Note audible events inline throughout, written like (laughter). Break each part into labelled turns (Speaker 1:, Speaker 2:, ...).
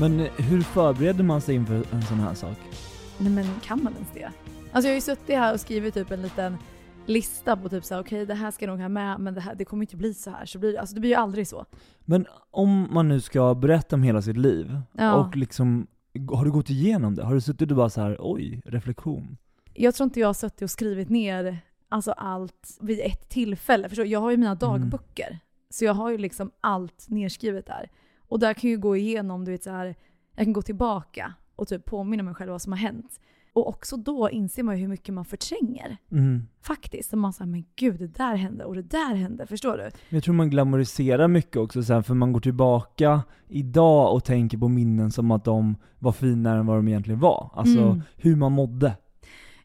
Speaker 1: Men hur förbereder man sig inför en sån här sak?
Speaker 2: Nej men kan man ens det? Alltså jag har ju suttit här och skrivit typ en liten lista på typ såhär, okej det här ska jag nog ha med, men det, här, det kommer inte bli så här. Så blir, alltså det blir ju aldrig så.
Speaker 1: Men om man nu ska berätta om hela sitt liv,
Speaker 2: Ja.
Speaker 1: och liksom, har du gått igenom det? Har du suttit och bara så här, oj, reflektion?
Speaker 2: Jag tror inte jag har suttit och skrivit ner alltså allt vid ett tillfälle. Förstår? Jag har ju mina dagböcker. Så jag har ju liksom allt nerskrivet där. Och där kan jag ju gå igenom, du vet så här, jag kan gå tillbaka och typ påminna mig själv vad som har hänt. Och också då inser man ju hur mycket man förtränger.
Speaker 1: Mm.
Speaker 2: Faktiskt. Så man säger men gud det där hände och det där hände. Förstår du?
Speaker 1: Jag tror man glamoriserar mycket också sen, för man går tillbaka idag och tänker på minnen som att de var finare än vad de egentligen var. Alltså
Speaker 2: Mm.
Speaker 1: hur man mådde.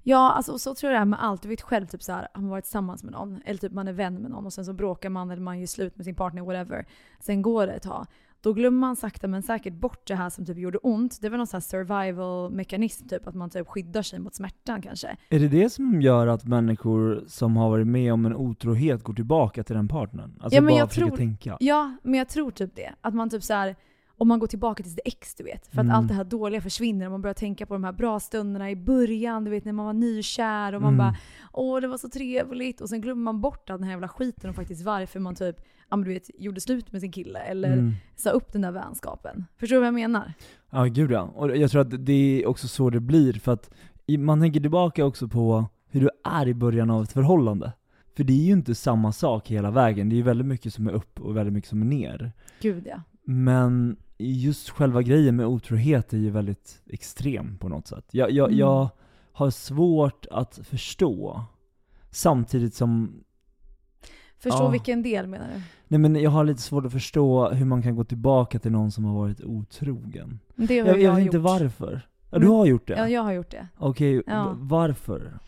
Speaker 2: Ja, alltså så tror jag det är med allt. Du vet själv, typ så här, har man varit tillsammans med någon, eller typ man är vän med någon och sen så bråkar man eller man gör slut med sin partner, whatever. Sen går det ett tag. Då glömmer man sakta men säkert bort det här som typ gjorde ont. Det var någon sån här survival-mekanism, typ att man typ skyddar sig mot smärtan kanske.
Speaker 1: Är det det som gör att människor som har varit med om en otrohet går tillbaka till den partnern? Alltså
Speaker 2: Ja, men
Speaker 1: bara
Speaker 2: jag
Speaker 1: försöker
Speaker 2: tror-
Speaker 1: tänka.
Speaker 2: Ja, men jag tror typ det. Att man typ så här, om man går tillbaka till sitt ex, du vet. För att
Speaker 1: Mm.
Speaker 2: allt det här dåliga försvinner och man börjar tänka på de här bra stunderna i början, du vet när man var nykär och man
Speaker 1: Mm.
Speaker 2: bara åh det var så trevligt. Och sen glömmer man bort all den här jävla skiten och faktiskt varför man typ, ja men du vet, gjorde slut med sin kille eller
Speaker 1: Mm.
Speaker 2: sa upp den där vänskapen. Förstår du vad jag menar?
Speaker 1: Ja, gud ja. Och jag tror att det är också så det blir, för att man tänker tillbaka också på hur du är i början av ett förhållande. För det är ju inte samma sak hela vägen, det är ju väldigt mycket som är upp och väldigt mycket som är ner.
Speaker 2: Gud ja.
Speaker 1: Men just själva grejen med otrohet är ju väldigt extrem på något sätt. Jag, jag,
Speaker 2: Mm.
Speaker 1: jag har svårt att förstå, samtidigt som
Speaker 2: Förstå
Speaker 1: Ja.
Speaker 2: vilken del menar du?
Speaker 1: Nej men jag har lite svårt att förstå hur man kan gå tillbaka till någon som har varit otrogen.
Speaker 2: Det har
Speaker 1: Jag,
Speaker 2: jag,
Speaker 1: jag vet inte varför. Ja, du
Speaker 2: Men-
Speaker 1: har gjort det?
Speaker 2: Ja, jag har gjort det.
Speaker 1: Okej,
Speaker 2: Ja.
Speaker 1: v- varför?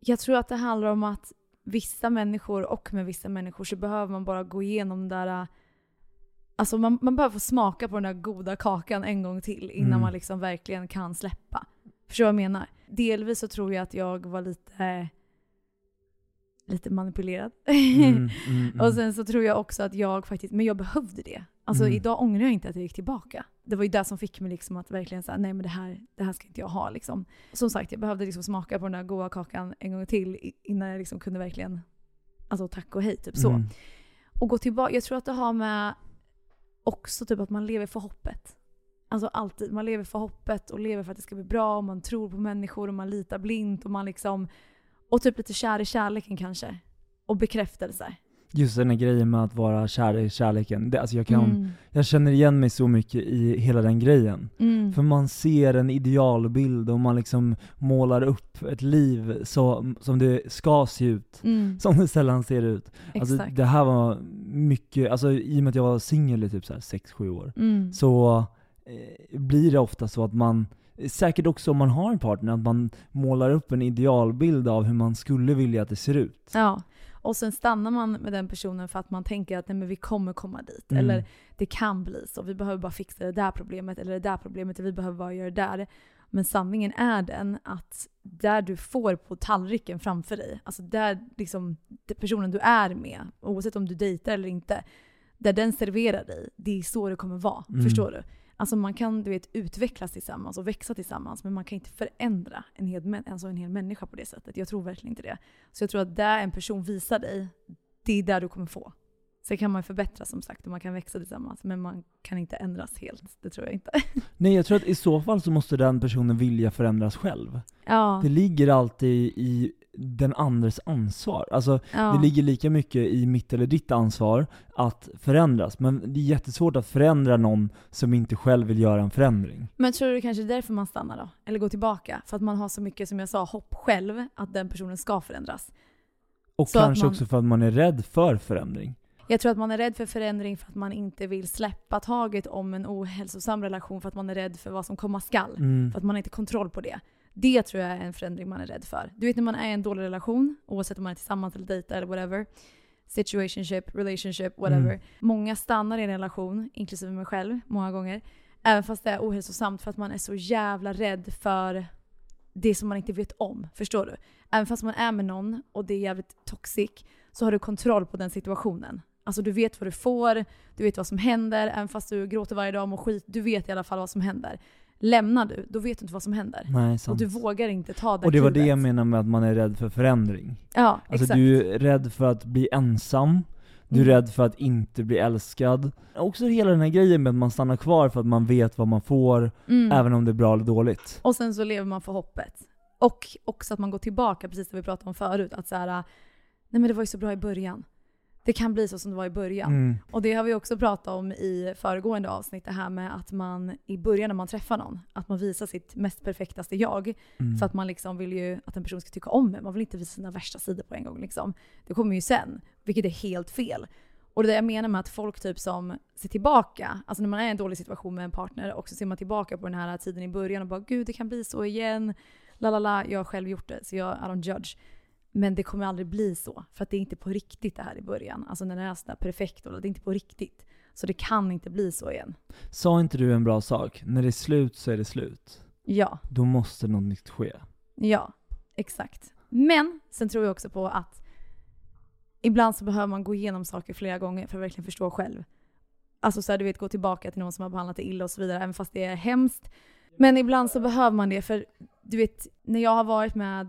Speaker 2: Jag tror att det handlar om att vissa människor och med vissa människor så behöver man bara gå igenom den där Alltså man, man behöver få smaka på den där goda kakan en gång till innan
Speaker 1: Mm.
Speaker 2: man liksom verkligen kan släppa. Förstår du vad jag menar? Delvis så tror jag att jag var lite lite manipulerad.
Speaker 1: Mm, (laughs) mm, mm.
Speaker 2: Och sen så tror jag också att jag faktiskt, men jag behövde det. Alltså
Speaker 1: Mm.
Speaker 2: idag ångrar jag inte att jag gick tillbaka. Det var ju det som fick mig liksom att verkligen säga nej men det här, det här ska inte jag ha liksom. Som sagt, jag behövde liksom smaka på den där goda kakan en gång till innan jag liksom kunde verkligen, alltså tack och hej typ så.
Speaker 1: Mm.
Speaker 2: Och gå tillbaka, jag tror att det har med också typ att man lever för hoppet. Alltså alltid, man lever för hoppet och lever för att det ska bli bra och man tror på människor och man litar blint och man liksom, och typ lite kär i kärleken kanske. Och bekräftelse.
Speaker 1: Just den här grejen med att vara kär i kärleken. Det, alltså jag, kan,
Speaker 2: Mm.
Speaker 1: jag känner igen mig så mycket i hela den grejen.
Speaker 2: Mm.
Speaker 1: För man ser en idealbild och man liksom målar upp ett liv så, som det ska se ut.
Speaker 2: Mm.
Speaker 1: Som det sällan ser ut. Alltså
Speaker 2: Exakt.
Speaker 1: det här var mycket, alltså i och med att jag var singel i typ 6-7 år,
Speaker 2: Mm.
Speaker 1: så eh, blir det ofta så att man, säkert också om man har en partner, att man målar upp en idealbild av hur man skulle vilja att det ser ut.
Speaker 2: Ja. Och sen stannar man med den personen för att man tänker att nej, men vi kommer komma dit.
Speaker 1: Mm.
Speaker 2: Eller det kan bli så. Vi behöver bara fixa det där problemet eller det där problemet. Vi behöver bara göra det där. Men sanningen är den att där du får på tallriken framför dig, alltså där liksom, personen du är med, oavsett om du dejtar eller inte, där den serverar dig, det är så det kommer vara.
Speaker 1: Mm.
Speaker 2: Förstår du? Alltså man kan du vet, utvecklas tillsammans och växa tillsammans, men man kan inte förändra en hel, alltså en hel människa på det sättet. Jag tror verkligen inte det. Så jag tror att där en person visar dig, det är där du kommer få. Sen kan man förbättras som sagt och man kan växa tillsammans, men man kan inte ändras helt. Det tror jag inte. (laughs)
Speaker 1: Nej jag tror att i så fall så måste den personen vilja förändras själv.
Speaker 2: Ja,
Speaker 1: Det ligger alltid i den andres ansvar. Alltså
Speaker 2: ja.
Speaker 1: det ligger lika mycket i mitt eller ditt ansvar att förändras, men det är jättesvårt att förändra någon som inte själv vill göra en förändring.
Speaker 2: Men tror du det kanske är därför man stannar då? Eller går tillbaka? För att man har så mycket, som jag sa, hopp själv att den personen ska förändras.
Speaker 1: Och
Speaker 2: Så
Speaker 1: kanske
Speaker 2: man-
Speaker 1: också för att man är rädd för förändring.
Speaker 2: Jag tror att man är rädd för förändring för att man inte vill släppa taget om en ohälsosam relation för att man är rädd för vad som komma skall.
Speaker 1: Mm.
Speaker 2: För att man har inte kontroll på det. Det tror jag är en förändring man är rädd för. Du vet när man är i en dålig relation, oavsett om man är tillsammans eller dejtar eller whatever. Situationship, relationship, whatever.
Speaker 1: Mm.
Speaker 2: Många stannar i en relation, inklusive mig själv, många gånger. Även fast det är ohälsosamt för att man är så jävla rädd för det som man inte vet om. Förstår du? Även fast man är med någon och det är jävligt toxic så har du kontroll på den situationen. Alltså du vet vad du får, du vet vad som händer, även fast du gråter varje dag och mår skit, du vet i alla fall vad som händer. Lämnar du, då vet du inte vad som händer.
Speaker 1: Nej,
Speaker 2: Och
Speaker 1: sant.
Speaker 2: du vågar inte ta det
Speaker 1: Och det var det
Speaker 2: klivet.
Speaker 1: jag menade med att man är rädd för förändring.
Speaker 2: Ja,
Speaker 1: Alltså
Speaker 2: exakt.
Speaker 1: du är rädd för att bli ensam, du är
Speaker 2: Mm.
Speaker 1: rädd för att inte bli älskad. Också hela den här grejen med att man stannar kvar för att man vet vad man får,
Speaker 2: Mm.
Speaker 1: även om det är bra eller dåligt.
Speaker 2: Och sen så lever man för hoppet. Och också att man går tillbaka, precis det vi pratade om förut, att så här, nej men det var ju så bra i början. Det kan bli så som det var i början.
Speaker 1: Mm.
Speaker 2: Och det har vi också pratat om i föregående avsnitt, det här med att man i början när man träffar någon, att man visar sitt mest perfektaste jag.
Speaker 1: Mm.
Speaker 2: För att man liksom vill ju att en person ska tycka om en. Man vill inte visa sina värsta sidor på en gång. Liksom. Det kommer ju sen, vilket är helt fel. Och det där jag menar med att folk typ som ser tillbaka, alltså när man är i en dålig situation med en partner och så ser man tillbaka på den här tiden i början och bara gud det kan bli så igen. La la la, jag har själv gjort det så jag I don't judge. Men det kommer aldrig bli så, för att det är inte på riktigt det här i början. Alltså när det är sådär perfekt, och det är inte på riktigt. Så det kan inte bli så igen.
Speaker 1: Sa inte du en bra sak? När det är slut så är det slut.
Speaker 2: Ja,
Speaker 1: Då måste något nytt ske.
Speaker 2: ja, exakt. Men sen tror jag också på att ibland så behöver man gå igenom saker flera gånger för att verkligen förstå själv. Alltså så här, du vet, gå tillbaka till någon som har behandlat dig illa och så vidare, även fast det är hemskt. Men ibland så behöver man det, för du vet, när jag har varit med,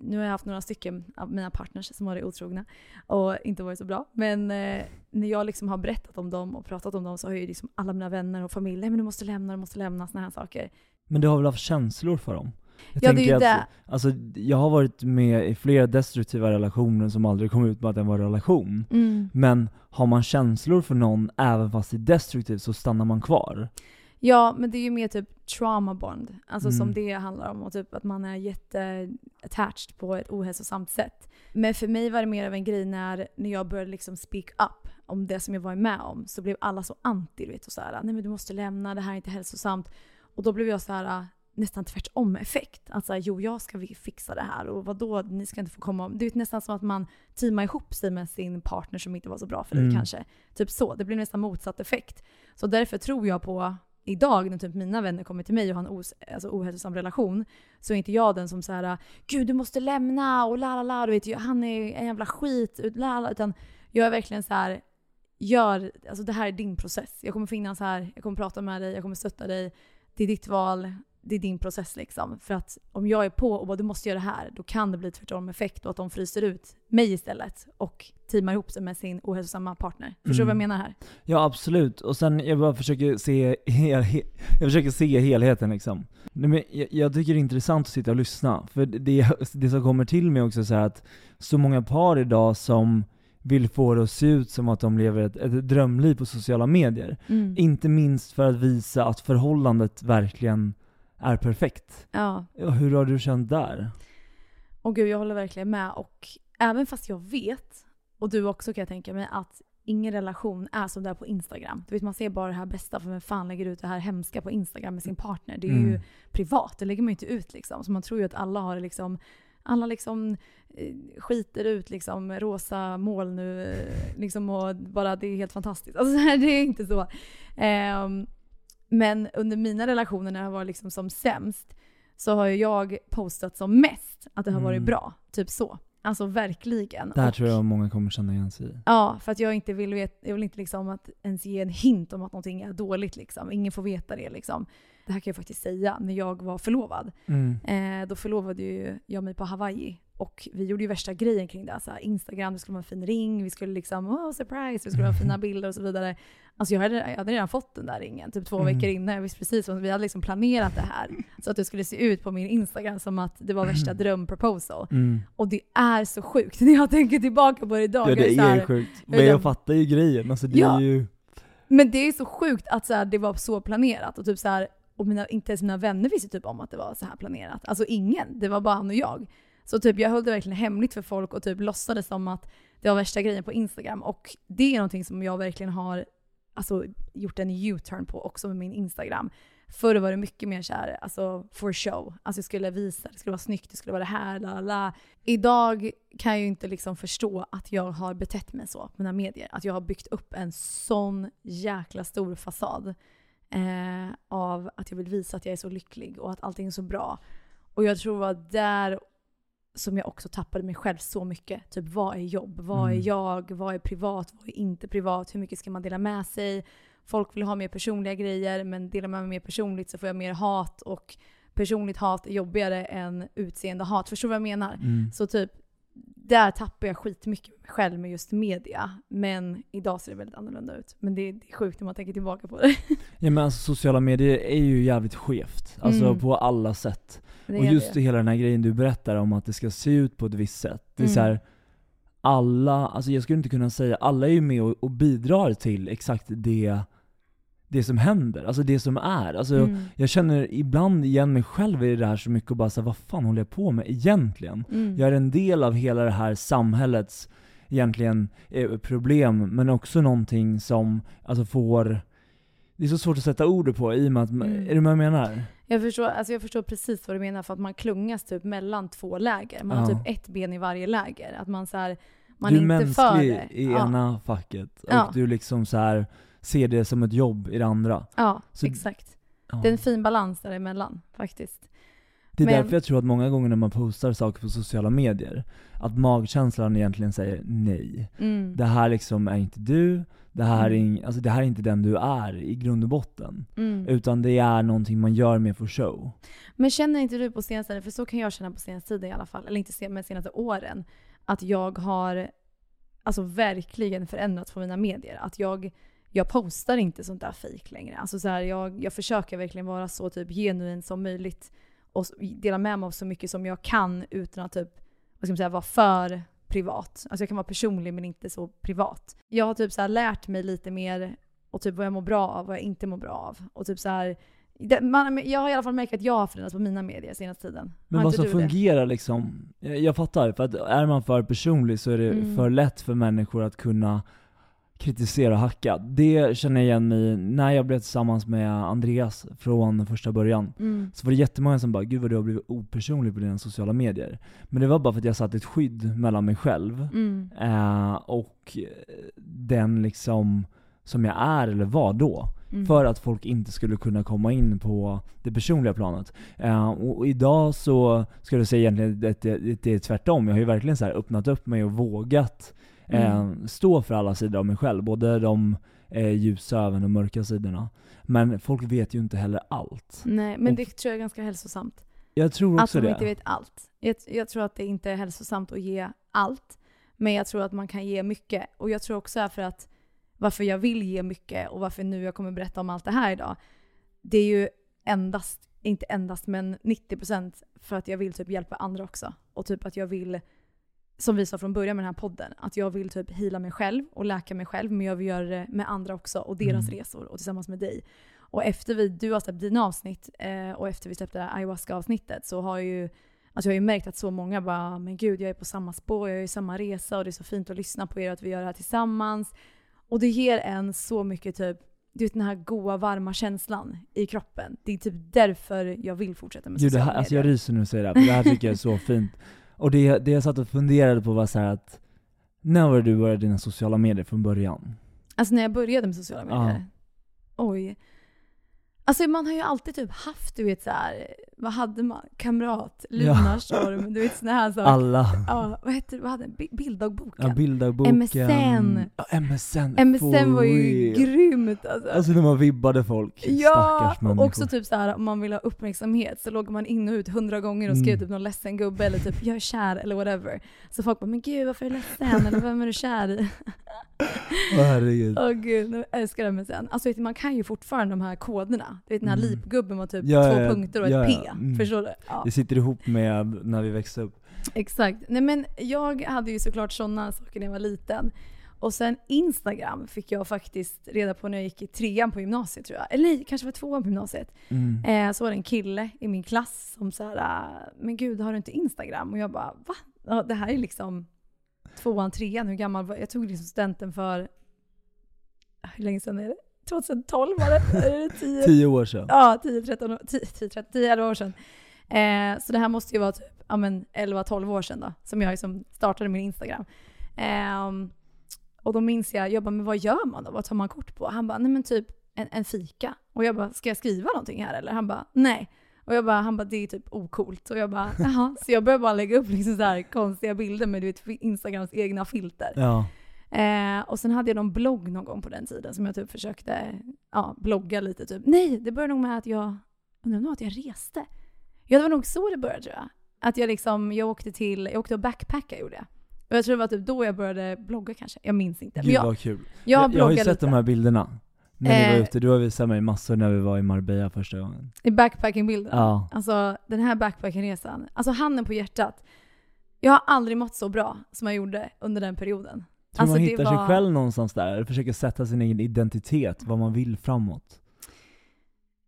Speaker 2: nu har jag haft några stycken av mina partners som har varit otrogna och inte varit så bra. Men eh, när jag liksom har berättat om dem och pratat om dem så har ju liksom alla mina vänner och familj, nej men du måste lämna, du måste lämna, såna här saker.
Speaker 1: Men du har väl haft känslor för dem? Jag
Speaker 2: Ja, det är ju
Speaker 1: att,
Speaker 2: det.
Speaker 1: Alltså, jag har varit med i flera destruktiva relationer som aldrig kom ut med att det var en relation.
Speaker 2: Mm.
Speaker 1: Men har man känslor för någon, även fast det är destruktivt, så stannar man kvar.
Speaker 2: Ja, men det är ju mer typ trauma bond. Alltså
Speaker 1: Mm.
Speaker 2: som det handlar om. Och typ att man är jätte-attached på ett ohälsosamt sätt. Men för mig var det mer av en grej när, när jag började liksom speak up om det som jag var med om. Så blev alla så anti, du vet. Och så här, nej men du måste lämna, det här är inte hälsosamt. Och då blev jag så här nästan tvärtom effekt. Att säga, jo jag ska fixa det här och vadå, ni ska inte få komma. Du vet nästan som att man teamar ihop sig med sin partner som inte var så bra för dig
Speaker 1: Mm.
Speaker 2: kanske. Typ så, det blir nästan motsatt effekt. Så därför tror jag på idag när typ mina vänner kommer till mig och har en os- alltså ohälsosam relation så är inte jag den som säger Gud du måste lämna och la la la, du vet han är en jävla skit, la, utan jag är verkligen så här gör, alltså det här är din process. Jag kommer finnas här, jag kommer prata med dig, jag kommer stötta dig. Det är ditt val, det är din process liksom. För att om jag är på och bara du måste göra det här, då kan det bli tvärtom effekt och att de fryser ut mig istället och teamar ihop sig med sin ohälsosamma partner. Förstår du
Speaker 1: Mm.
Speaker 2: vad jag menar här?
Speaker 1: Ja absolut, och sen jag bara försöker se, hel, he, jag försöker se helheten liksom. Nej, men jag, jag tycker det är intressant att sitta och lyssna, för det, det som kommer till mig också är så att så många par idag som vill få det att se ut som att de lever ett, ett drömliv på sociala medier.
Speaker 2: Mm.
Speaker 1: Inte minst för att visa att förhållandet verkligen är perfekt.
Speaker 2: Ja.
Speaker 1: Hur har du känt där?
Speaker 2: Och gud, jag håller verkligen med. Och även fast jag vet, och du också kan jag tänka mig, att ingen relation är som det är på Instagram. Du vet, man ser bara det här bästa, för vem fan lägger ut det här hemska på Instagram med sin partner? Det är ju
Speaker 1: Mm.
Speaker 2: privat, det lägger man ju inte ut liksom. Så man tror ju att alla har det liksom alla liksom eh, skiter ut liksom rosa moln nu eh, liksom och bara det är helt fantastiskt. Alltså (laughs) det är inte så. Um, men under mina relationer när jag var liksom som sämst så har jag postat som mest att det har varit
Speaker 1: Mm.
Speaker 2: bra. Typ så. Alltså verkligen.
Speaker 1: Det här
Speaker 2: Och-
Speaker 1: tror jag många kommer känna igen sig i.
Speaker 2: Ja, för att jag inte vill veta, jag vill inte liksom att ens ge en hint om att någonting är dåligt liksom. Ingen får veta det liksom. Det här kan jag faktiskt säga, när jag var förlovad.
Speaker 1: Mm.
Speaker 2: Eh, då förlovade ju jag mig på Hawaii. Och vi gjorde ju värsta grejen kring det. Så här, Instagram, det skulle vara en fin ring, vi skulle liksom, oh surprise, vi skulle ha fina (laughs) bilder och så vidare. Alltså jag hade, jag hade redan fått den där ringen, typ två
Speaker 1: Mm.
Speaker 2: veckor innan. Jag visste precis, vi hade liksom planerat det här. Så att det skulle se ut på min Instagram som att det var värsta (clears throat) drömproposal.
Speaker 1: Mm.
Speaker 2: Och det är så sjukt (laughs) när jag tänker tillbaka på det idag.
Speaker 1: Ja
Speaker 2: är
Speaker 1: det
Speaker 2: här,
Speaker 1: är sjukt. Men jag
Speaker 2: är-
Speaker 1: fattar ju grejen, alltså det
Speaker 2: Ja.
Speaker 1: är ju...
Speaker 2: Men det är så sjukt att så här, det var så planerat. Och, typ så här, och mina, inte ens mina vänner visste typ om att det var så här planerat. Alltså ingen. Det var bara han och jag. Så typ jag höll det verkligen hemligt för folk och typ låtsades som att det var värsta grejen på Instagram. Och det är någonting som jag verkligen har alltså, gjort en U-turn på också med min Instagram. Förr var det mycket mer såhär, alltså for show. Alltså jag skulle visa, det skulle vara snyggt, det skulle vara det här, la la, la. Idag kan jag ju inte liksom förstå att jag har betett mig så på mina medier. Att jag har byggt upp en sån jäkla stor fasad eh, av att jag vill visa att jag är så lycklig och att allting är så bra. Och jag tror att där som jag också tappade mig själv så mycket. Typ vad är jobb? Vad är
Speaker 1: Mm.
Speaker 2: jag? Vad är privat? Vad är inte privat? Hur mycket ska man dela med sig? Folk vill ha mer personliga grejer men delar man mer personligt så får jag mer hat och personligt hat är jobbigare än utseende hat. Förstår du vad jag menar?
Speaker 1: Mm.
Speaker 2: Så typ, där tappar jag skitmycket själv med just media. Men idag ser det väldigt annorlunda ut. Men det är, det är sjukt när man tänker tillbaka på det.
Speaker 1: Ja men alltså sociala medier är ju jävligt skevt, alltså
Speaker 2: Mm.
Speaker 1: på alla sätt. och just
Speaker 2: det.
Speaker 1: hela den här grejen du berättar om att det ska se ut på ett visst sätt. Det är
Speaker 2: Mm.
Speaker 1: så här, alla, alltså jag skulle inte kunna säga, alla är ju med och, och bidrar till exakt det, det som händer, alltså det som är. Alltså
Speaker 2: Mm.
Speaker 1: jag känner ibland igen mig själv i det här så mycket och bara så här, vad fan håller jag på med egentligen?
Speaker 2: Mm.
Speaker 1: Jag är en del av hela det här samhällets egentligen eh, problem, men också någonting som alltså får det är så svårt att sätta ord på i och med att,
Speaker 2: Mm.
Speaker 1: är du med vad jag menar?
Speaker 2: Jag förstår, alltså jag förstår precis vad du menar för att man klungas typ mellan två läger. Man har
Speaker 1: Ja.
Speaker 2: typ ett ben i varje läger. Att man så här, man
Speaker 1: du
Speaker 2: är
Speaker 1: är
Speaker 2: inte för
Speaker 1: mänsklig
Speaker 2: det.
Speaker 1: i
Speaker 2: ja.
Speaker 1: ena facket, och
Speaker 2: Ja.
Speaker 1: du liksom så här ser det som ett jobb i det andra.
Speaker 2: ja,
Speaker 1: Så-
Speaker 2: exakt.
Speaker 1: Ja.
Speaker 2: Det är en fin balans däremellan faktiskt.
Speaker 1: Det är
Speaker 2: men-
Speaker 1: därför jag tror att många gånger när man postar saker på sociala medier, att magkänslan egentligen säger nej.
Speaker 2: Mm.
Speaker 1: Det här liksom är inte du, det här, är,
Speaker 2: Mm.
Speaker 1: ing- alltså det här är inte den du är i grund och botten.
Speaker 2: Mm.
Speaker 1: Utan det är någonting man gör med för show.
Speaker 2: Men känner inte du på senaste tiden, för så kan jag känna på senaste tiden i alla fall, eller inte se, men senaste åren, att jag har alltså verkligen förändrats på mina medier. Att jag, jag postar inte sånt där fejk längre. Alltså så här, jag, jag försöker verkligen vara så typ genuin som möjligt och dela med mig av så mycket som jag kan utan att typ, vad ska man säga, vara för privat. Alltså jag kan vara personlig men inte så privat. Jag har typ så lärt mig lite mer och typ vad jag mår bra av och vad jag inte mår bra av. Och typ så här, man, jag har i alla fall märkt att jag har förändrats på mina medier senaste tiden.
Speaker 1: Men vad som
Speaker 2: du det?
Speaker 1: fungerar liksom, jag, jag fattar, för att är man för personlig så är det
Speaker 2: Mm.
Speaker 1: för lätt för människor att kunna kritisera och hacka. Det känner jag igen mig när jag blev tillsammans med Andreas från första början.
Speaker 2: Mm.
Speaker 1: Så var det jättemånga som bara 'Gud vad du har blivit opersonlig på dina sociala medier' Men det var bara för att jag satte ett skydd mellan mig själv
Speaker 2: Mm.
Speaker 1: eh, och den liksom som jag är eller var då.
Speaker 2: Mm.
Speaker 1: För att folk inte skulle kunna komma in på det personliga planet. Eh, och, och idag så skulle jag säga egentligen att det, det, det är tvärtom. Jag har ju verkligen så öppnat upp mig och vågat eh,
Speaker 2: Mm.
Speaker 1: stå för alla sidor av mig själv. Både de eh, ljusa även de mörka sidorna. Men folk vet ju inte heller allt.
Speaker 2: Nej, men
Speaker 1: Och-
Speaker 2: det tror jag är ganska hälsosamt.
Speaker 1: Jag tror
Speaker 2: Att
Speaker 1: också
Speaker 2: man
Speaker 1: det.
Speaker 2: inte vet allt. Jag, jag tror att det inte är hälsosamt att ge allt. Men jag tror att man kan ge mycket. Och jag tror också för att varför jag vill ge mycket och varför nu jag kommer berätta om allt det här idag. Det är ju endast, inte endast, men 90% för att jag vill typ hjälpa andra också. Och typ att jag vill, som vi sa från början med den här podden, att jag vill typ hila mig själv och läka mig själv, men jag vill göra det med andra också och deras
Speaker 1: Mm.
Speaker 2: resor och tillsammans med dig. Och efter vi, du har släppt dina avsnitt eh, och efter vi släppte det här ayahuasca-avsnittet så har jag ju Alltså jag har ju märkt att så många bara “men gud, jag är på samma spår, jag är i samma resa och det är så fint att lyssna på er och att vi gör det här tillsammans”. Och det ger en så mycket typ, du vet den här goa varma känslan i kroppen. Det är typ därför jag vill fortsätta med
Speaker 1: Gud, det
Speaker 2: sociala
Speaker 1: här, alltså jag
Speaker 2: medier.
Speaker 1: ryser nu du säger det här, för det här tycker jag är så (laughs) fint. Och det, det jag satt och funderade på var så att, när var det du började dina sociala medier från början?
Speaker 2: Alltså när jag började med sociala medier. Oj. Alltså man har ju alltid typ haft, du vet så här, vad hade man? Kamrat,
Speaker 1: Ja.
Speaker 2: Lunarstorm, du vet såna här saker.
Speaker 1: Alla.
Speaker 2: Ja, vad hette det? Vad hade Bi- Bilddagboken?
Speaker 1: Ja, bilddagboken.
Speaker 2: MSN.
Speaker 1: Ja, MSN.
Speaker 2: MSN var ju grymt alltså.
Speaker 1: Alltså när man vibbade folk.
Speaker 2: Ja, och också typ så här om man vill ha uppmärksamhet så loggar man in och ut hundra gånger och skrev
Speaker 1: Mm.
Speaker 2: typ någon ledsen gubbe eller typ 'jag är kär' eller whatever. Så folk bara 'men gud varför är du ledsen?' eller 'vem är du kär i?' (laughs)
Speaker 1: Åh herregud.
Speaker 2: Åh gud, jag älskar MSN. Alltså vet du, man kan ju fortfarande de här koderna. Du vet den här
Speaker 1: Mm.
Speaker 2: lipgubben med typ
Speaker 1: Ja,
Speaker 2: två
Speaker 1: ja,
Speaker 2: punkter och ett
Speaker 1: ja,
Speaker 2: P.
Speaker 1: ja. Mm.
Speaker 2: Förstår du? Ja,
Speaker 1: Det sitter ihop med när vi växte upp.
Speaker 2: exakt. Nej men jag hade ju såklart sådana saker när jag var liten. Och sen Instagram fick jag faktiskt reda på när jag gick i trean på gymnasiet tror jag. Eller nej, kanske var tvåan på gymnasiet.
Speaker 1: Mm.
Speaker 2: Eh, så var det en kille i min klass som sa men gud har du inte Instagram? Och jag bara, va? Ja, det här är liksom tvåan, trean, hur gammal var jag? Jag tog liksom studenten för, hur länge sedan är det? 2012 var det? Är det 10? (laughs)
Speaker 1: Tio år sedan.
Speaker 2: Ja, 10, 13, 10, 10, 13, 10 11 år sedan. Eh, så det här måste ju vara typ ja, men 11-12 år sedan då, som jag liksom startade min Instagram. Ehm, och då minns jag, jag bara, men vad gör man då? Vad tar man kort på? Han bara, nej men typ en, en fika. Och jag bara, ska jag skriva någonting här eller? Han bara, nej. Och jag bara, han bara, det är typ ocoolt. Och jag bara, jaha. Så jag började bara lägga upp liksom så konstiga bilder med du vet, Instagrams egna filter.
Speaker 1: Ja.
Speaker 2: Eh, och sen hade jag någon blogg någon gång på den tiden som jag typ försökte ja, blogga lite. Typ. Nej, det började nog med att jag, undrar var att jag reste. Ja, det var nog så det började tror jag. Att jag liksom, jag åkte till, jag åkte och backpacka gjorde jag. Och jag tror det var typ då jag började blogga kanske. Jag minns inte.
Speaker 1: Gud
Speaker 2: jag,
Speaker 1: vad kul.
Speaker 2: jag har
Speaker 1: jag har ju sett
Speaker 2: lite.
Speaker 1: de här bilderna. När ni
Speaker 2: Eh.
Speaker 1: var ute, du har visat mig massor när vi var i Marbella första gången.
Speaker 2: I backpackingbilden.
Speaker 1: Ja.
Speaker 2: Alltså den här backpackingresan. Alltså handen på hjärtat. Jag har aldrig mått så bra som jag gjorde under den perioden.
Speaker 1: Tror
Speaker 2: Alltså,
Speaker 1: man hittar
Speaker 2: var-
Speaker 1: sig själv någonstans där, försöker sätta sin egen identitet, vad man vill framåt.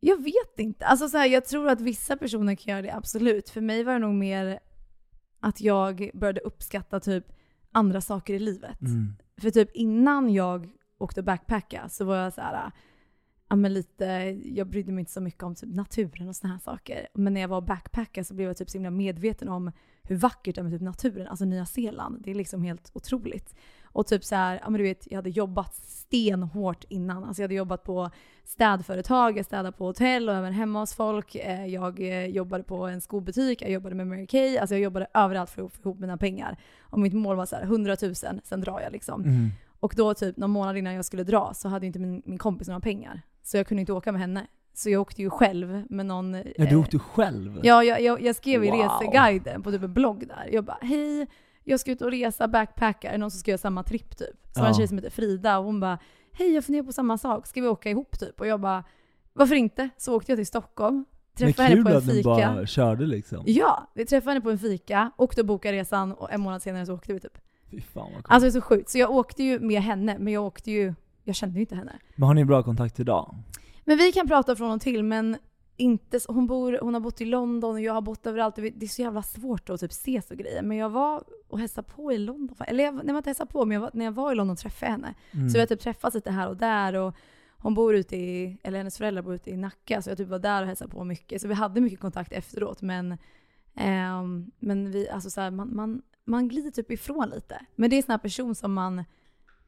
Speaker 2: Jag vet inte. Alltså så här, jag tror att vissa personer kan göra det, absolut. För mig var det nog mer att jag började uppskatta typ andra saker i livet.
Speaker 1: Mm.
Speaker 2: För typ innan jag åkte backpacka så var jag så här, ja men lite, jag brydde mig inte så mycket om typ naturen och såna här saker. Men när jag var backpacka så blev jag typ så himla medveten om hur vackert det är med typ naturen. Alltså Nya Zeeland, det är liksom helt otroligt. Och typ så här, ja men du vet, jag hade jobbat stenhårt innan. Alltså jag hade jobbat på städföretag, jag städade på hotell och även hemma hos folk. Eh, Jag eh, jobbade på en skobutik, jag jobbade med Mary Kay. Alltså jag jobbade överallt för att få ihop mina pengar. Och mitt mål var så här 100 000, sen drar jag liksom.
Speaker 1: Mm.
Speaker 2: Och då typ någon månad innan jag skulle dra så hade inte min, min kompis några pengar. Så jag kunde inte åka med henne. Så jag åkte ju själv med någon...
Speaker 1: Ja, du
Speaker 2: eh,
Speaker 1: åkte själv?
Speaker 2: Ja, jag, jag, jag skrev i
Speaker 1: Wow.
Speaker 2: reseguiden på typ en blogg där. Jag bara, hej, jag ska ut och resa, backpacka. Är det någon som ska göra samma tripp typ? Så var en tjej som heter Frida och hon bara, hej jag funderar på samma sak, ska vi åka ihop typ? Och jag bara, varför inte? Så åkte jag till Stockholm,
Speaker 1: Men
Speaker 2: träffade henne
Speaker 1: kul
Speaker 2: på en
Speaker 1: att ni
Speaker 2: fika.
Speaker 1: bara körde liksom.
Speaker 2: Ja, vi träffade henne på en fika, åkte och bokade resan och en månad senare så åkte vi typ.
Speaker 1: Fy fan vad coolt.
Speaker 2: Alltså det är så sjukt. Så jag åkte ju med henne, men jag åkte ju, jag kände ju inte henne.
Speaker 1: Men har ni bra kontakt idag?
Speaker 2: Men vi kan prata från och till, men inte hon, bor, hon har bott i London och jag har bott överallt. Det är så jävla svårt att typ ses och grejer. Men jag var och hälsade på i London. Eller jag, nej, jag inte hälsade på, men jag var, när jag var i London träffade jag henne.
Speaker 1: Mm.
Speaker 2: Så vi har typ träffats lite här och där. Och hon bor ute i, eller hennes föräldrar bor ute i Nacka, så jag typ var där och hälsade på mycket. Så vi hade mycket kontakt efteråt. Men, ehm, men vi, alltså så här, man, man, man glider typ ifrån lite. Men det är en sån här person som man,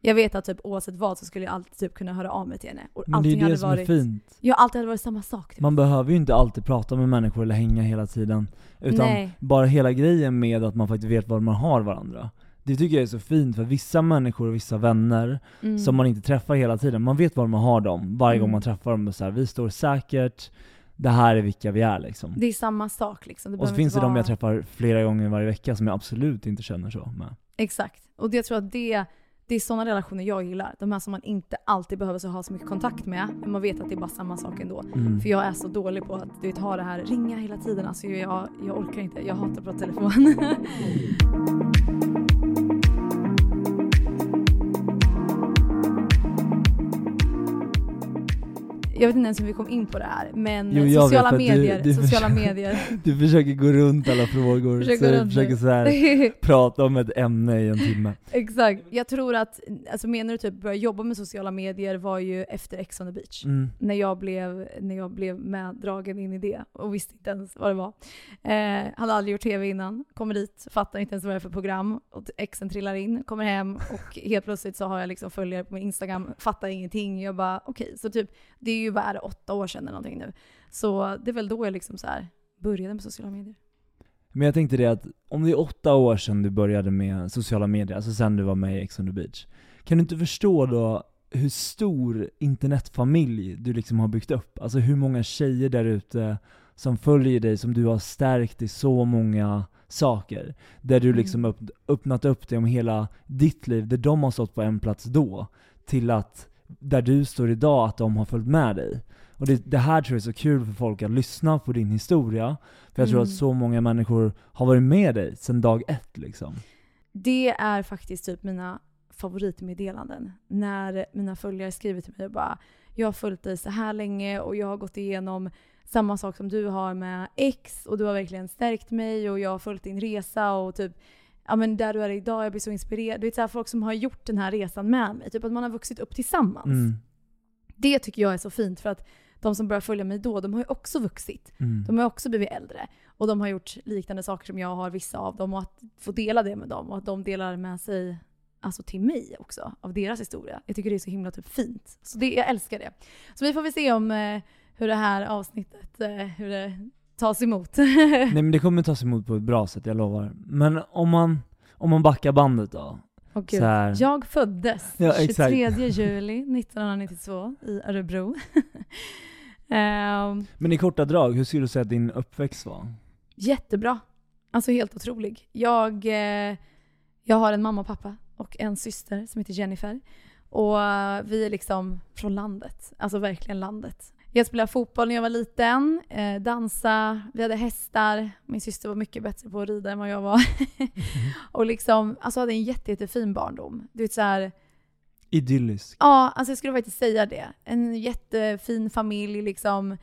Speaker 2: jag vet att typ oavsett vad så skulle jag alltid typ kunna höra av mig till henne. Och
Speaker 1: Men det är
Speaker 2: allting
Speaker 1: det som
Speaker 2: varit,
Speaker 1: är fint.
Speaker 2: Ja, alltid hade varit samma sak. Typ.
Speaker 1: Man behöver ju inte alltid prata med människor eller hänga hela tiden. Utan
Speaker 2: Nej.
Speaker 1: bara hela grejen med att man faktiskt vet var man har varandra. Det tycker jag är så fint, för vissa människor och vissa vänner
Speaker 2: Mm.
Speaker 1: som man inte träffar hela tiden, man vet var man har dem varje gång
Speaker 2: Mm.
Speaker 1: man träffar dem. och Så här, vi står säkert, det här är vilka vi är liksom.
Speaker 2: Det är samma sak liksom. Det
Speaker 1: och så finns det
Speaker 2: inte
Speaker 1: de
Speaker 2: vara-
Speaker 1: jag träffar flera gånger varje vecka som jag absolut inte känner så med.
Speaker 2: Exakt. Och det, jag tror att det, det är sådana relationer jag gillar. De här som man inte alltid behöver så ha så mycket kontakt med, men man vet att det är bara samma sak ändå.
Speaker 1: Mm.
Speaker 2: För jag är så dålig på att du vet, ha det här ringa hela tiden. Alltså jag, jag orkar inte. Jag hatar att prata telefon. (laughs) jag vet inte ens hur vi kom in på det här, men
Speaker 1: Jo,
Speaker 2: sociala
Speaker 1: vet, att du-
Speaker 2: medier,
Speaker 1: du
Speaker 2: sociala
Speaker 1: försöker-
Speaker 2: medier. (laughs)
Speaker 1: Du försöker gå runt alla frågor,
Speaker 2: Försöker
Speaker 1: så du försöker så här, (laughs) prata om ett ämne i en timme.
Speaker 2: Exakt. Jag tror att, alltså menar du typ börja jobba med sociala medier var ju efter Ex on the beach.
Speaker 1: Mm.
Speaker 2: När jag, blev, när jag blev meddragen in i det och visste inte ens vad det var. Eh, hade aldrig gjort tv innan, kommer dit, fattar inte ens vad det är för program. Och exen trillar in, kommer hem och helt plötsligt så har jag liksom följare på min Instagram, fattar ingenting. Jag bara okej, så typ det är ju det, åtta år sedan eller någonting nu. Så det är väl då jag liksom så här började med sociala medier.
Speaker 1: Men jag tänkte det att, om det är åtta år sedan du började med sociala medier, alltså sen du var med i Ex on the beach, kan du inte förstå då hur stor internetfamilj du liksom har byggt upp? Alltså hur många tjejer där ute som följer dig, som du har stärkt i så många saker. Där du liksom
Speaker 2: Mm.
Speaker 1: upp, öppnat upp dig om hela ditt liv, där de har stått på en plats då, till att där du står idag, att de har följt med dig. Och det, det här tror jag är så kul för folk att lyssna på din historia, för jag tror
Speaker 2: Mm.
Speaker 1: att så många människor har varit med dig sedan dag ett liksom.
Speaker 2: Det är faktiskt typ mina favoritmeddelanden. När mina följare skriver till mig och bara “Jag har följt dig så här länge och jag har gått igenom samma sak som du har med X och du har verkligen stärkt mig och jag har följt din resa och typ Ja men där du är idag, jag blir så inspirerad. Du vet såhär folk som har gjort den här resan med mig. Typ att man har vuxit upp tillsammans.
Speaker 1: Mm.
Speaker 2: Det tycker jag är så fint för att de som börjar följa mig då, de har ju också vuxit.
Speaker 1: Mm.
Speaker 2: De har också blivit äldre. Och de har gjort liknande saker som jag har, vissa av dem. Och att få dela det med dem och att de delar med sig alltså till mig också, av deras historia. Jag tycker det är så himla typ fint. Så det, jag älskar det. Så vi får väl se om eh, hur det här avsnittet, eh, hur det tas emot. (laughs)
Speaker 1: Nej men det kommer tas emot på ett bra sätt, jag lovar. Men om man, om man backar bandet då?
Speaker 2: Gud.
Speaker 1: Så här.
Speaker 2: Jag föddes
Speaker 1: Ja, exakt.
Speaker 2: 23 juli 1992 i Örebro. (laughs) Ehm,
Speaker 1: Men i korta drag, hur skulle du säga att din uppväxt var?
Speaker 2: Jättebra. Alltså helt otrolig. Jag, eh, jag har en mamma och pappa och en syster som heter Jennifer. Och eh, vi är liksom från landet. Alltså verkligen landet. Jag spelade fotboll när jag var liten, eh, dansa, vi hade hästar. Min syster var mycket bättre på att rida än vad jag var. (laughs) och liksom, alltså hade en jätte, jättefin barndom. Du vet så här,
Speaker 1: Idyllisk.
Speaker 2: Ja, alltså jag skulle faktiskt säga det. En jättefin familj liksom.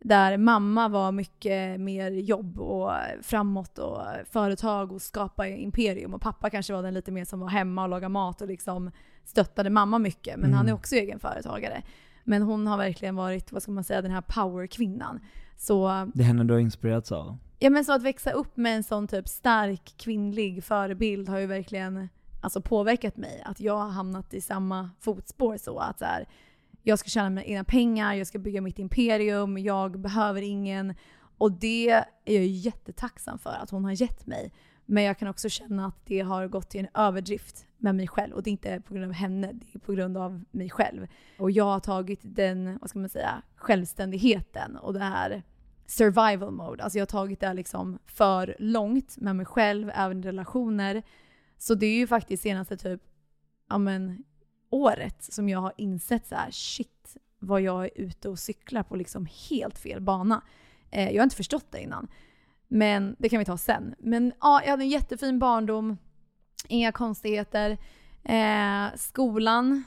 Speaker 2: Där mamma var mycket mer jobb och framåt och företag och skapa imperium. Och pappa kanske var den lite mer som var hemma och lagade mat och liksom stöttade mamma mycket. Men
Speaker 1: Mm.
Speaker 2: han är också egen företagare. Men hon har verkligen varit, vad ska man säga, den här powerkvinnan. Så
Speaker 1: Det är henne du har inspirerats av?
Speaker 2: Ja men så att växa upp med en sån typ stark kvinnlig förebild har ju verkligen alltså, påverkat mig. Att jag har hamnat i samma fotspår så att så här, jag ska tjäna mina egna pengar, jag ska bygga mitt imperium, jag behöver ingen. Och det är jag jättetacksam för att hon har gett mig. Men jag kan också känna att det har gått till en överdrift med mig själv. Och det är inte på grund av henne, det är på grund av mig själv. Och jag har tagit den, vad ska man säga, självständigheten och det här survival mode. Alltså jag har tagit det liksom för långt med mig själv, även i relationer. Så det är ju faktiskt senaste typ, ja men, året som jag har insett så här: shit vad jag är ute och cyklar på liksom helt fel bana. Eh, jag har inte förstått det innan. Men det kan vi ta sen. Men ja, jag hade en jättefin barndom. Inga konstigheter. Eh, skolan.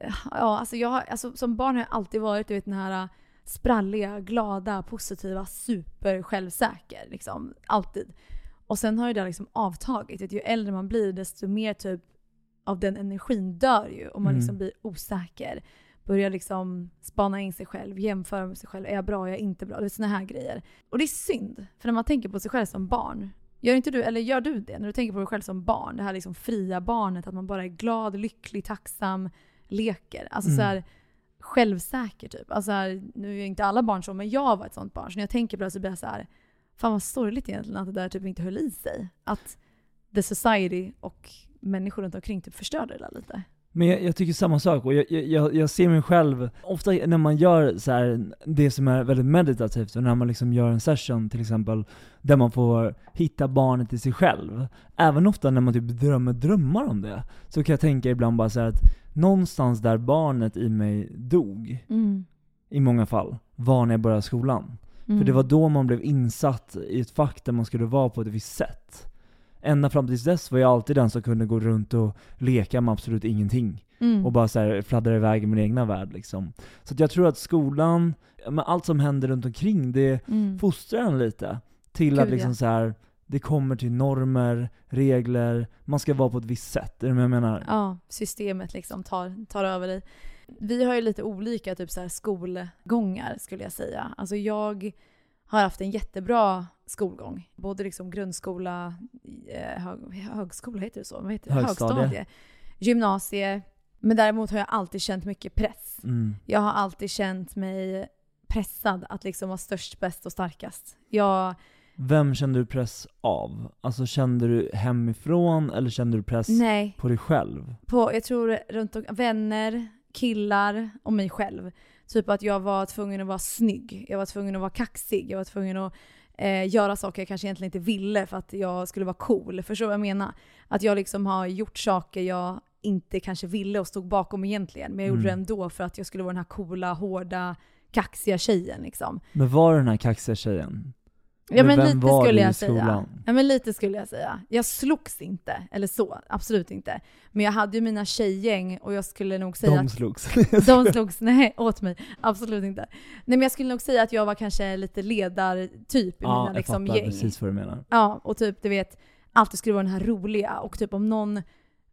Speaker 2: eh, Ja, alltså jag har, alltså som barn har jag alltid varit du vet, den här spralliga, glada, positiva, super självsäker. Liksom, alltid. Och sen har ju det liksom avtagit. Vet, ju äldre man blir desto mer typ av den energin dör ju. Och man
Speaker 1: Mm.
Speaker 2: liksom blir osäker. Börjar liksom spana in sig själv, jämföra med sig själv. Är jag bra? Är jag inte bra? Det är såna här grejer. Och det är synd. För när man tänker på sig själv som barn. Gör inte du, eller gör du det? När du tänker på dig själv som barn. Det här liksom fria barnet. Att man bara är glad, lycklig, tacksam, leker. Alltså
Speaker 1: Mm.
Speaker 2: så här självsäker typ. Alltså så här, nu är inte alla barn så, men jag var ett sånt barn. Så när jag tänker på det så blir jag så här. Fan vad sorgligt egentligen att det där typ inte höll i sig. Att the society och människor runt omkring typ förstörde det där lite.
Speaker 1: Men jag, jag tycker samma sak, och jag, jag, jag ser mig själv, ofta när man gör så här, det som är väldigt meditativt, och när man liksom gör en session till exempel, där man får hitta barnet i sig själv. Även ofta när man typ drömmer drömmar om det, så kan jag tänka ibland bara så att någonstans där barnet i mig dog, i många fall, var när jag började skolan. För
Speaker 2: Mm.
Speaker 1: det var då man blev insatt i ett fack där man skulle vara på ett visst sätt. Ända fram tills dess var jag alltid den som kunde gå runt och leka med absolut ingenting.
Speaker 2: Mm.
Speaker 1: och bara så här fladdrar iväg i min egna värld liksom. Så jag tror att skolan, men allt som händer runt omkring det
Speaker 2: Mm.
Speaker 1: fostrar en lite till
Speaker 2: Gud,
Speaker 1: att liksom
Speaker 2: ja.
Speaker 1: så här det kommer till normer, regler, man ska vara på ett visst sätt. Är det vad jag menar?
Speaker 2: Ja, systemet liksom tar, tar över dig. Vi har ju lite olika typ så här skolgångar skulle jag säga. Alltså jag har haft en jättebra skolgång. Både liksom grundskola, eh, hög, högskola heter det så? Vad heter det?
Speaker 1: Högstadie.
Speaker 2: Högstadie. Gymnasie. Men däremot har jag alltid känt mycket press.
Speaker 1: Mm.
Speaker 2: Jag har alltid känt mig pressad att liksom vara störst, bäst och starkast. Jag,
Speaker 1: Vem kände du press av? Alltså kände du hemifrån eller kände du press
Speaker 2: nej,
Speaker 1: på dig själv?
Speaker 2: på, jag tror runt om, vänner, killar och mig själv. Typ att jag var tvungen att vara snygg, jag var tvungen att vara kaxig, jag var tvungen att eh, göra saker jag kanske egentligen inte ville för att jag skulle vara cool. Förstår du vad jag menar? Att jag liksom har gjort saker jag inte kanske ville och stod bakom egentligen. Men jag gjorde
Speaker 1: Mm.
Speaker 2: det ändå för att jag skulle vara den här coola, hårda, kaxiga tjejen liksom.
Speaker 1: Men var den här kaxiga tjejen?
Speaker 2: Ja men lite skulle jag säga. Ja men lite skulle jag säga. Jag slogs inte, eller så, absolut inte. Men jag hade ju mina tjejgäng och jag skulle nog säga
Speaker 1: De
Speaker 2: att
Speaker 1: slogs. (laughs)
Speaker 2: de slogs, nej åt mig, absolut inte. Nej men jag skulle nog säga att jag var kanske lite ledartyp i
Speaker 1: ja,
Speaker 2: mina
Speaker 1: jag
Speaker 2: liksom,
Speaker 1: fattar
Speaker 2: gäng.
Speaker 1: precis vad du menar.
Speaker 2: Ja, och typ du vet, alltid skulle vara den här roliga och typ om någon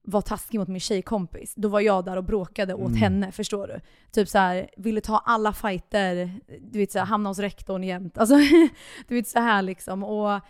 Speaker 2: var taskig mot min tjejkompis, då var jag där och bråkade åt
Speaker 1: Mm.
Speaker 2: henne, förstår du? Typ så här, ville ta alla fighter, du vet så här, hamna hos rektorn jämt. (laughs) Alltså, du vet så här liksom. Och,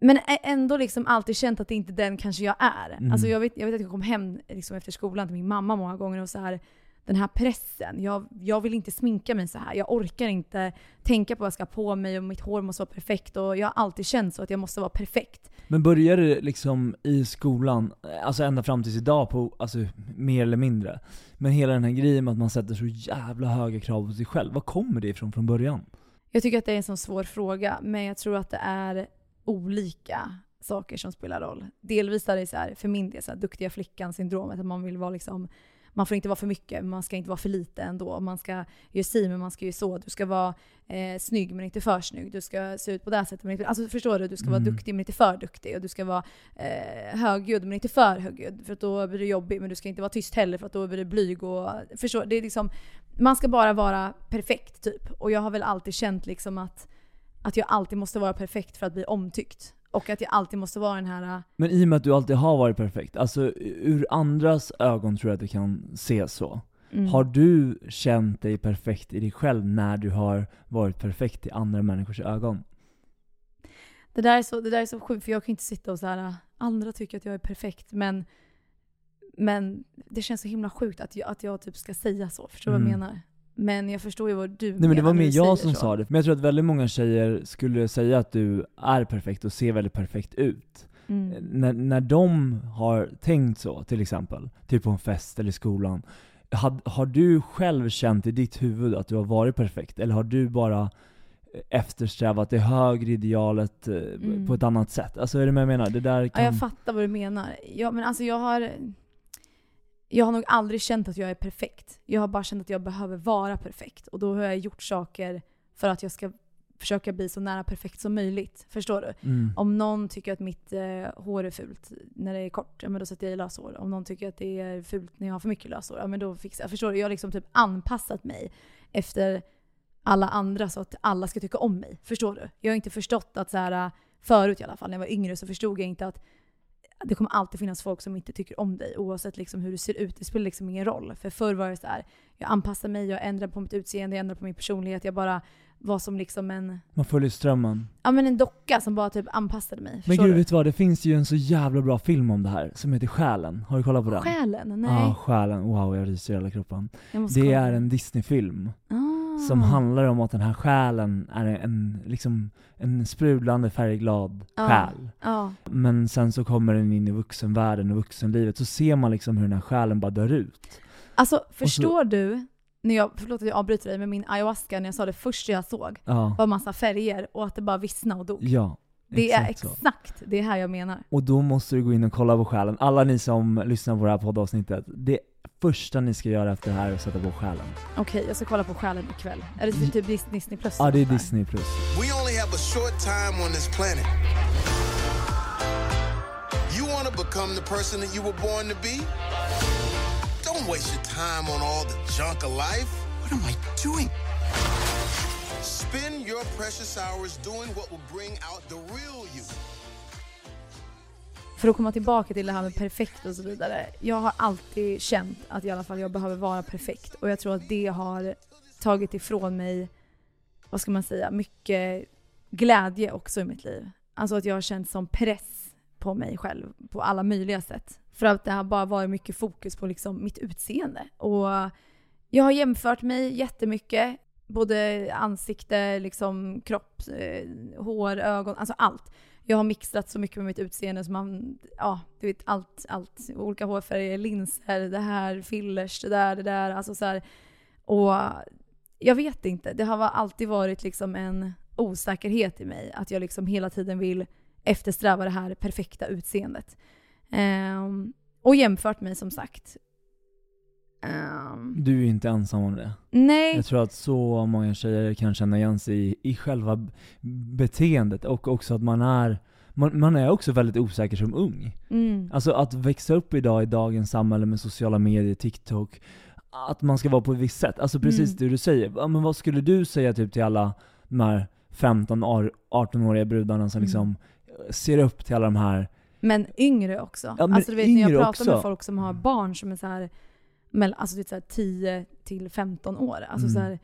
Speaker 2: men ändå liksom alltid känt att det inte är den kanske jag är.
Speaker 1: Mm.
Speaker 2: Alltså jag vet, jag vet att jag kom hem liksom efter skolan till min mamma många gånger och så här den här pressen. Jag, jag vill inte sminka mig så här. Jag orkar inte tänka på vad jag ska ha på mig och mitt hår måste vara perfekt. Och jag har alltid känt så att jag måste vara perfekt.
Speaker 1: Men började det liksom i skolan, alltså ända fram tills idag, på, alltså mer eller mindre? Men hela den här grejen med att man sätter så jävla höga krav på sig själv, var kommer det ifrån från början?
Speaker 2: Jag tycker att det är en sån svår fråga, men jag tror att det är olika saker som spelar roll. Delvis är det så här, för min del, så här, duktiga flickan-syndromet, att man vill vara liksom man får inte vara för mycket, man ska inte vara för lite ändå. Man ska göra si, men man ska ju så. Du ska vara eh, snygg, men inte för snygg. Du ska se ut på det här sättet, men inte... Alltså förstår du? Du ska vara
Speaker 1: Mm.
Speaker 2: duktig, men inte för duktig. Och du ska vara eh, högljudd, men inte för högljudd. För att då blir du jobbig. Men du ska inte vara tyst heller, för att då blir du blyg. Och, förstår Det är liksom... Man ska bara vara perfekt, typ. Och jag har väl alltid känt liksom att, att jag alltid måste vara perfekt för att bli omtyckt. Och att jag alltid måste vara den här... äh,
Speaker 1: Men i och med att du alltid har varit perfekt, alltså ur andras ögon tror jag att det kan se så.
Speaker 2: mm.
Speaker 1: Har du känt dig perfekt i dig själv när du har varit perfekt i andra människors ögon?
Speaker 2: Det där, är så, det där är så sjukt, för jag kan inte sitta och så här. andra tycker att jag är perfekt, men, men det känns så himla sjukt att jag, att jag typ ska säga så. Förstår du vad jag
Speaker 1: Mm.
Speaker 2: menar? Men jag förstår ju vad du
Speaker 1: Nej men det
Speaker 2: menar
Speaker 1: var mer jag som
Speaker 2: så.
Speaker 1: sa det, men jag tror att väldigt många tjejer skulle säga att du är perfekt och ser väldigt perfekt ut.
Speaker 2: Mm.
Speaker 1: När, när de har tänkt så, till exempel, typ på en fest eller i skolan, had, har du själv känt i ditt huvud att du har varit perfekt? Eller har du bara eftersträvat det högre idealet eh,
Speaker 2: Mm.
Speaker 1: på ett annat sätt? Alltså är det vad jag menar? Det där
Speaker 2: Ja,
Speaker 1: kan...
Speaker 2: jag fattar vad du menar. Ja, men alltså jag har... Jag har nog aldrig känt att jag är perfekt. Jag har bara känt att jag behöver vara perfekt. Och då har jag gjort saker för att jag ska försöka bli så nära perfekt som möjligt. Förstår du?
Speaker 1: mm.
Speaker 2: Om någon tycker att mitt eh, hår är fult när det är kort, ja men då sätter jag i löshår. Om någon tycker att det är fult när jag har för mycket löshår, ja men då fixar jag. Förstår du? Jag har liksom typ anpassat mig efter alla andra så att alla ska tycka om mig. Förstår du? Jag har inte förstått att så här, förut i alla fall, när jag var yngre så förstod jag inte att det kommer alltid finnas folk som inte tycker om dig oavsett liksom hur du ser ut. Det spelar liksom ingen roll. För förr var det så här, jag anpassade mig, jag ändrade på mitt utseende, jag ändrade på min personlighet. Jag bara var som liksom en,
Speaker 1: Man följer strömmen.
Speaker 2: ja, men en docka som bara typ anpassade mig.
Speaker 1: Men gud,
Speaker 2: du?
Speaker 1: vet du vad? Det finns ju en så jävla bra film om det här, som heter Själen. Har du kollat på den?
Speaker 2: Själen? Nej.
Speaker 1: Ja, Själen. Wow, jag ryser i hela kroppen. Det
Speaker 2: kolla.
Speaker 1: är en Disney-film.
Speaker 2: Ah.
Speaker 1: Som handlar om att den här själen är en, liksom, en sprudlande färgglad
Speaker 2: Ja.
Speaker 1: själ.
Speaker 2: Ja.
Speaker 1: Men sen så kommer den in i vuxenvärlden och vuxenlivet, så ser man liksom hur den här själen bara dör ut.
Speaker 2: Alltså förstår du, när jag, förlåt att jag avbryter dig, men min ayahuasca när jag sa det första jag såg
Speaker 1: Ja,
Speaker 2: var massa färger och att det bara vissnade och dog.
Speaker 1: ja
Speaker 2: det är
Speaker 1: exakt så.
Speaker 2: exakt det här jag menar.
Speaker 1: Och då måste du gå in och kolla på själen. Alla ni som lyssnar på det här poddavsnittet, det första ni ska göra efter det här är att sätta på själen.
Speaker 2: Okej, jag ska kolla på Själen ikväll. Är det typ Dis- Disney plus?
Speaker 1: Ja, det är? Disney+. plus.
Speaker 3: We only have a short time on this planet. You want to become the person that you were born to be? Don't Don't waste your time on all the junk of life. What am I doing? Spend your precious hours doing what will bring out the real you.
Speaker 2: För att komma tillbaka till det här med perfekt och så vidare. Jag har alltid känt att i alla fall jag behöver vara perfekt. Och jag tror att det har tagit ifrån mig, vad ska man säga, mycket glädje också i mitt liv. Alltså att jag har känt som press på mig själv på alla möjliga sätt. För att det har bara varit mycket fokus på liksom mitt utseende. Och jag har jämfört mig jättemycket. Både ansikte, liksom kropp, eh, hår, ögon, alltså allt. Jag har mixat så mycket med mitt utseende som man, ja, du vet allt, allt. Olika hårfärger, linser, det här, fillers, det där, det där. Alltså så här. Och jag vet inte, det har alltid varit liksom en osäkerhet i mig. Att jag liksom hela tiden vill eftersträva det här perfekta utseendet. Um, och jämfört mig som sagt.
Speaker 1: Um, du är inte ensam om det.
Speaker 2: Nej.
Speaker 1: Jag tror att så många tjejer kan känna igen sig i, i själva beteendet och också att man är man, man är också väldigt osäker som ung. Mm. Alltså att växa upp idag i dagens samhälle med sociala medier, TikTok, att man ska vara på ett visst sätt. Alltså precis mm. det du säger. Men vad skulle du säga typ till alla de här 15-18-åriga brudarna som mm. liksom ser upp till alla de här
Speaker 2: men yngre också. Ja, men alltså du vet när jag pratar också. med folk som har barn som är så här, alltså det är så här 10 till 15 år. Alltså mm. så här,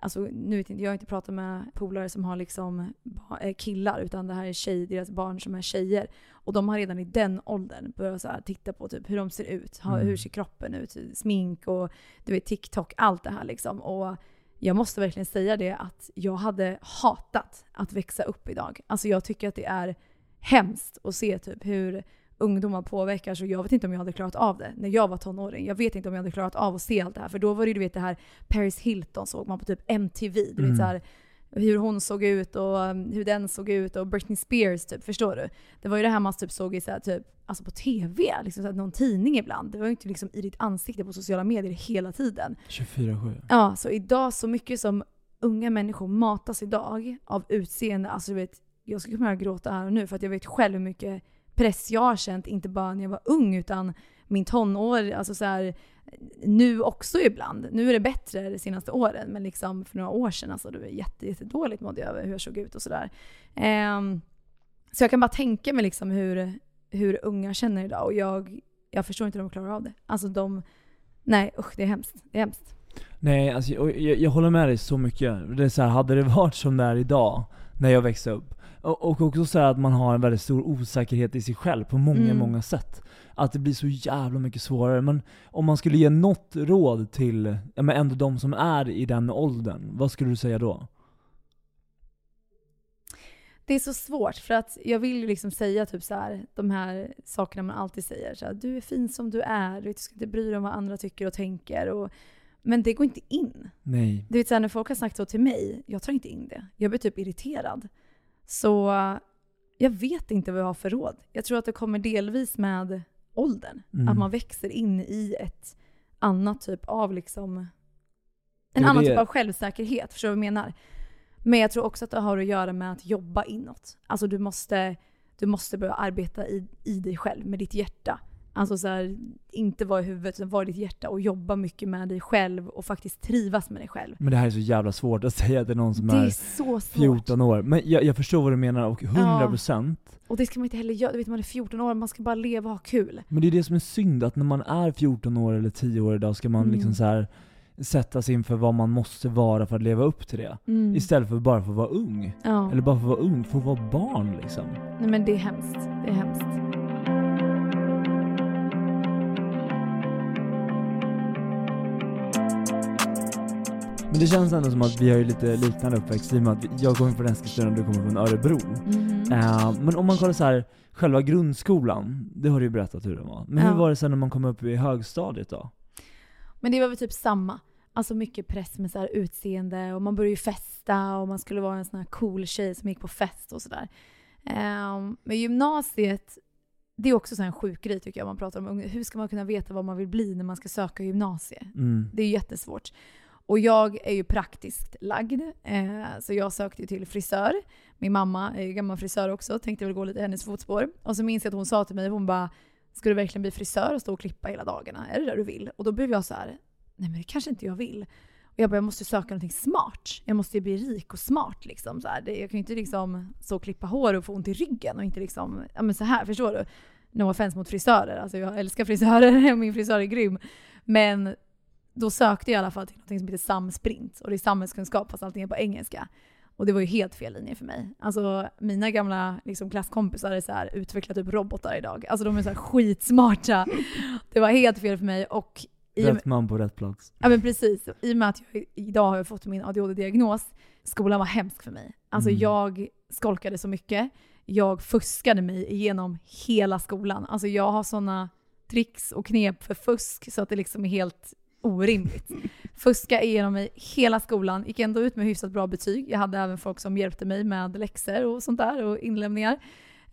Speaker 2: alltså nu vet jag, jag har inte pratat med polare som har liksom eh, killar, utan det här är tjej, deras barn som är tjejer. Och de har redan i den åldern börjat så titta på typ hur de ser ut, mm. hur ser kroppen ut, smink och du vet TikTok, allt det här liksom. Och jag måste verkligen säga det att jag hade hatat att växa upp idag. Alltså jag tycker att det är hemskt att se typ hur ungdomar påverkas och jag vet inte om jag hade klarat av det när jag var tonåring. Jag vet inte om jag hade klarat av att se allt det här. För då var det ju du vet det här Paris Hilton såg man på typ MTV. Du mm. vet så här, hur hon såg ut och um, hur den såg ut och Britney Spears typ, förstår du? Det var ju det här man typ såg i så här, typ, alltså på TV, liksom så här, någon tidning ibland. Det var ju inte liksom i ditt ansikte på sociala medier hela tiden.
Speaker 1: 24-7.
Speaker 2: Ja, så idag så mycket som unga människor matas idag av utseende, alltså du vet, jag skulle kunna gråta här och nu för att jag vet själv hur mycket press jag har känt, inte bara när jag var ung utan min tonår, alltså så här, nu också ibland. Nu är det bättre de senaste åren, men liksom för några år sedan, alltså det var jätte, jättedåligt mådde jag över hur jag såg ut och sådär. Um, så jag kan bara tänka mig liksom hur, hur unga känner idag och jag, jag förstår inte hur de klarar av det. Alltså de, nej usch det är hemskt. Det är hemskt.
Speaker 1: Nej, alltså, jag, jag, håller med dig så mycket. Det är så här, hade det varit som det är idag, när jag växte upp, och också så att man har en väldigt stor osäkerhet i sig själv på många, mm. många sätt. Att det blir så jävla mycket svårare. Men om man skulle ge något råd till, ja men ändå de som är i den åldern, vad skulle du säga då?
Speaker 2: Det är så svårt för att jag vill ju liksom säga typ så här, de här sakerna man alltid säger. Så här, du är fin som du är, du ska inte bry dig om vad andra tycker och tänker. Och, men det går inte in.
Speaker 1: Nej.
Speaker 2: Du vet så här, när folk har sagt så till mig, jag tar inte in det. Jag blir typ irriterad. Så jag vet inte vad jag har för råd. Jag tror att det kommer delvis med åldern. Mm. Att man växer in i ett annat typ av liksom... En annan det... typ av självsäkerhet. Förstår du vad jag menar? Men jag tror också att det har att göra med att jobba inåt. Alltså du måste, du måste börja arbeta i, i dig själv, med ditt hjärta. Alltså så här, inte vara i huvudet, utan vara i ditt hjärta och jobba mycket med dig själv och faktiskt trivas med dig själv.
Speaker 1: Men det här är så jävla svårt att säga till någon som det är, är 14 år. Men jag, jag, förstår vad du menar, och 100% ja.
Speaker 2: Och det ska man inte heller göra, du vet man är 14 år, man ska bara leva och ha kul.
Speaker 1: Men det är det som är synd, att när man är 14 år eller 10 år idag ska man mm. liksom så här sätta sig inför vad man måste vara för att leva upp till det. Mm. Istället för bara för att vara ung. Ja. Eller bara för att vara ung, för att vara barn liksom.
Speaker 2: Nej men det är hemskt. Det är hemskt.
Speaker 1: Men det känns ändå som att vi har ju lite liknande uppväxt i och med att jag kommer från Eskilstuna och du kommer från Örebro. Mm. Uh, men om man kollar så här, själva grundskolan, det har du ju berättat hur det var. Men ja. hur var det sen när man kom upp i högstadiet då?
Speaker 2: Men det var väl typ samma. Alltså mycket press med så här utseende och man började ju festa och man skulle vara en sån här cool tjej som gick på fest och sådär. Um, men gymnasiet, det är också en sjuk grej tycker jag man pratar om. Hur ska man kunna veta vad man vill bli när man ska söka gymnasiet? Mm. Det är jättesvårt. Och jag är ju praktiskt lagd, eh, så jag sökte till frisör. Min mamma är ju gammal frisör också, tänkte väl gå lite i hennes fotspår. Och så minns jag att hon sa till mig, hon bara ska du verkligen bli frisör och stå och klippa hela dagarna? Är det det du vill? Och då blev jag så här, nej men det kanske inte jag vill. Och jag bara, jag måste söka någonting smart. Jag måste ju bli rik och smart liksom. Så här. Jag kan ju inte liksom stå och klippa hår och få ont i ryggen och inte liksom, ja men så här, förstår du? No offense mot frisörer, alltså jag älskar frisörer, (laughs) min frisör är grym. Men då sökte jag i alla fall till något som heter samsprint och det är samhällskunskap fast allting är på engelska. Och det var ju helt fel linje för mig. Alltså mina gamla liksom, klasskompisar är så här, utvecklar typ robotar idag. Alltså de är så här skitsmarta. Det var helt fel för mig och
Speaker 1: Rätt man på rätt plats.
Speaker 2: Ja men precis. I och med att jag idag har fått min ADHD-diagnos, skolan var hemsk för mig. Alltså mm. jag skolkade så mycket. Jag fuskade mig igenom hela skolan. Alltså jag har sådana tricks och knep för fusk så att det liksom är helt orimligt. Fuska igenom mig hela skolan, gick ändå ut med hyfsat bra betyg. Jag hade även folk som hjälpte mig med läxor och sånt där och inlämningar.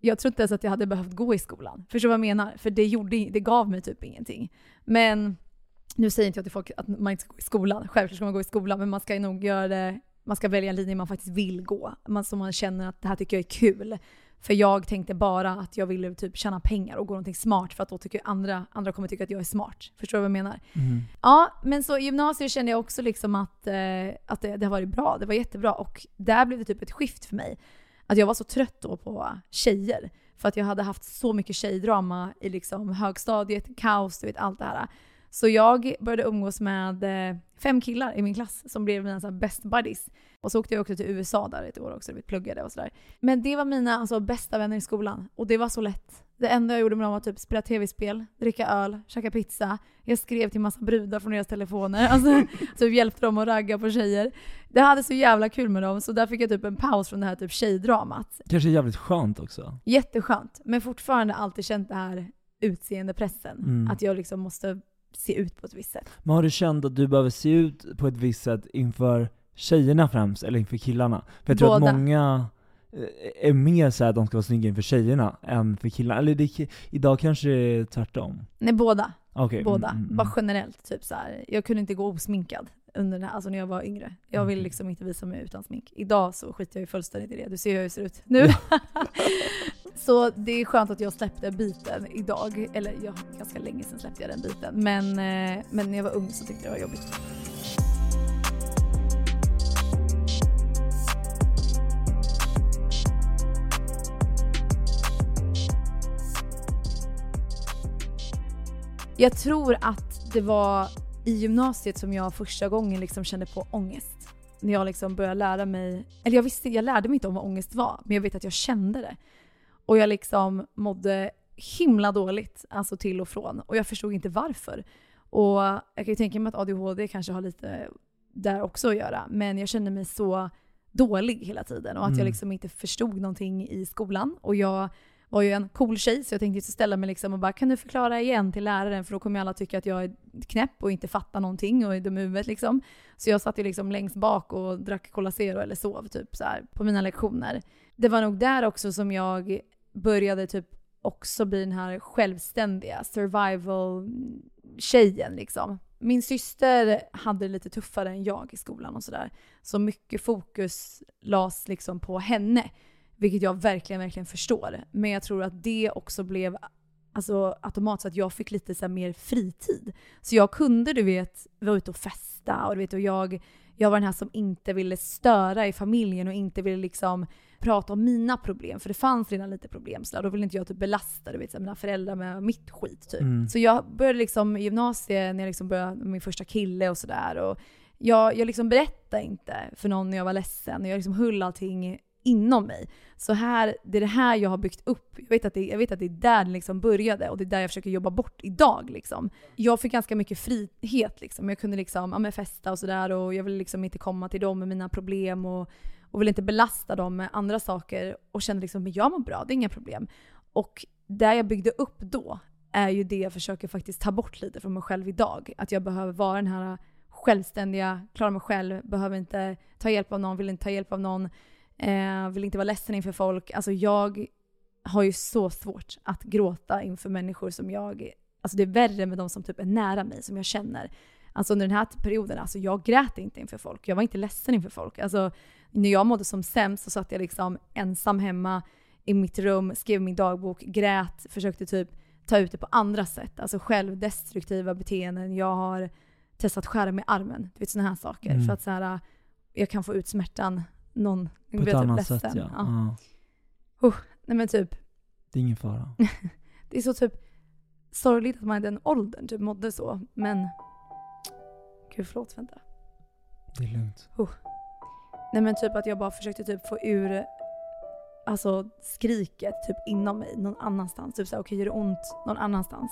Speaker 2: Jag tror inte ens att jag hade behövt gå i skolan. Förstår du vad jag menar? För det, gjorde, det gav mig typ ingenting. Men nu säger inte jag till folk att man inte ska gå i skolan. Självklart ska man gå i skolan, men man ska nog göra det, man ska välja en linje man faktiskt vill gå. Man, som man känner att det här tycker jag är kul. För jag tänkte bara att jag ville typ tjäna pengar och gå någonting smart för att då tycker andra, andra kommer tycka att jag är smart. Förstår du vad jag menar? Mm. Ja, men så gymnasiet kände jag också liksom att, eh, att det, det har varit bra. Det var jättebra och där blev det typ ett skift för mig. Att jag var så trött då på tjejer. För att jag hade haft så mycket tjejdrama i liksom högstadiet, kaos, du vet allt det här. Så jag började umgås med eh, fem killar i min klass som blev mina så best buddies. Och så åkte jag också till USA där ett år också, vi pluggade och sådär. Men det var mina alltså, bästa vänner i skolan. Och det var så lätt. Det enda jag gjorde med dem var typ spela tv-spel, dricka öl, käka pizza. Jag skrev till massa brudar från deras telefoner. (laughs) Alltså, typ hjälpte dem att ragga på tjejer. Det hade så jävla kul med dem, så där fick jag typ en paus från det här typ tjejdramat.
Speaker 1: Kanske jävligt skönt också.
Speaker 2: Jätteskönt. Men fortfarande alltid känt det här utseendepressen. Mm. Att jag liksom måste se ut på ett visst sätt.
Speaker 1: Men har du känt att du behöver se ut på ett visst sätt inför tjejerna främst, eller inför killarna? För jag tror Båda. att många eh, är mer såhär att de ska vara snygga inför tjejerna än för killarna. Eller det, idag kanske det är tvärtom?
Speaker 2: Nej, båda.
Speaker 1: Okay.
Speaker 2: Båda. Mm, mm, Bara mm. generellt. Typ så här. Jag kunde inte gå osminkad under den här, alltså när jag var yngre. Jag ville liksom inte visa mig utan smink. Idag så skiter jag ju fullständigt i det. Du ser hur jag ser ut nu. (laughs) så det är skönt att jag släppte biten idag. Eller ja, ganska länge sedan släppte jag den biten. Men, eh, men när jag var ung så tyckte jag det var jobbigt. Jag tror att det var i gymnasiet som jag första gången liksom kände på ångest. När jag liksom började lära mig, eller jag visste, jag lärde mig inte om vad ångest var, men jag vet att jag kände det. Och jag liksom mådde himla dåligt, alltså till och från. Och jag förstod inte varför. Och jag kan ju tänka mig att ADHD kanske har lite där också att göra, men jag kände mig så dålig hela tiden och att mm. jag liksom inte förstod någonting i skolan. Och jag var ju en cool tjej så jag tänkte just ställa mig liksom och bara kan du förklara igen till läraren för då kommer alla tycka att jag är knäpp och inte fattar någonting och är dum i huvudet liksom. Så jag satt ju liksom längst bak och drack Cola Zero eller sov typ så här, på mina lektioner. Det var nog där också som jag började typ också bli den här självständiga survival-tjejen liksom. Min syster hade det lite tuffare än jag i skolan och sådär. Så mycket fokus lades liksom på henne. Vilket jag verkligen, verkligen förstår. Men jag tror att det också blev alltså, automatiskt att jag fick lite så mer fritid. Så jag kunde, du vet, vara ute och festa och du vet, och jag, jag var den här som inte ville störa i familjen och inte ville liksom prata om mina problem. För det fanns redan lite problem. Så då ville inte jag typ belasta du vet, så mina föräldrar med mitt skit. Typ. Mm. Så jag började liksom i gymnasiet, när jag liksom började med min första kille och sådär. Jag, jag liksom berättade inte för någon när jag var ledsen. Jag liksom höll allting inom mig. Så här, det är det här jag har byggt upp. Jag vet att det, jag vet att det är där det liksom började och det är där jag försöker jobba bort idag. Liksom. Jag fick ganska mycket frihet. Liksom. Jag kunde liksom, ja, festa och sådär och jag ville liksom inte komma till dem med mina problem och, och vill inte belasta dem med andra saker och känner liksom att jag mår bra, det är inga problem. Och det jag byggde upp då är ju det jag försöker faktiskt ta bort lite från mig själv idag. Att jag behöver vara den här självständiga, klara mig själv, behöver inte ta hjälp av någon, vill inte ta hjälp av någon eh, vill inte vara ledsen inför folk. Alltså jag har ju så svårt att gråta inför människor som jag, alltså det är värre med de som typ är nära mig, som jag känner. Alltså under den här perioden, alltså jag grät inte inför folk. Jag var inte ledsen inför folk. Alltså när jag mådde som sämst så satt jag liksom ensam hemma i mitt rum, skrev min dagbok, grät, försökte typ ta ut det på andra sätt. Alltså självdestruktiva beteenden. Jag har testat skära mig i armen. Du vet sådana här saker.
Speaker 1: Mm.
Speaker 2: För att så här, jag kan få ut smärtan någon
Speaker 1: På ett
Speaker 2: typ
Speaker 1: annat sätt ja.
Speaker 2: Ja.
Speaker 1: ja.
Speaker 2: Nej men typ,
Speaker 1: Det är ingen fara. (laughs)
Speaker 2: det är så typ sorgligt att man i den åldern typ mådde så. Men, gud förlåt, vänta.
Speaker 1: Det är lugnt.
Speaker 2: Nej men typ att jag bara försökte typ få ur alltså skriket typ inom mig någon annanstans. Typ såhär, okej gör det ont någon annanstans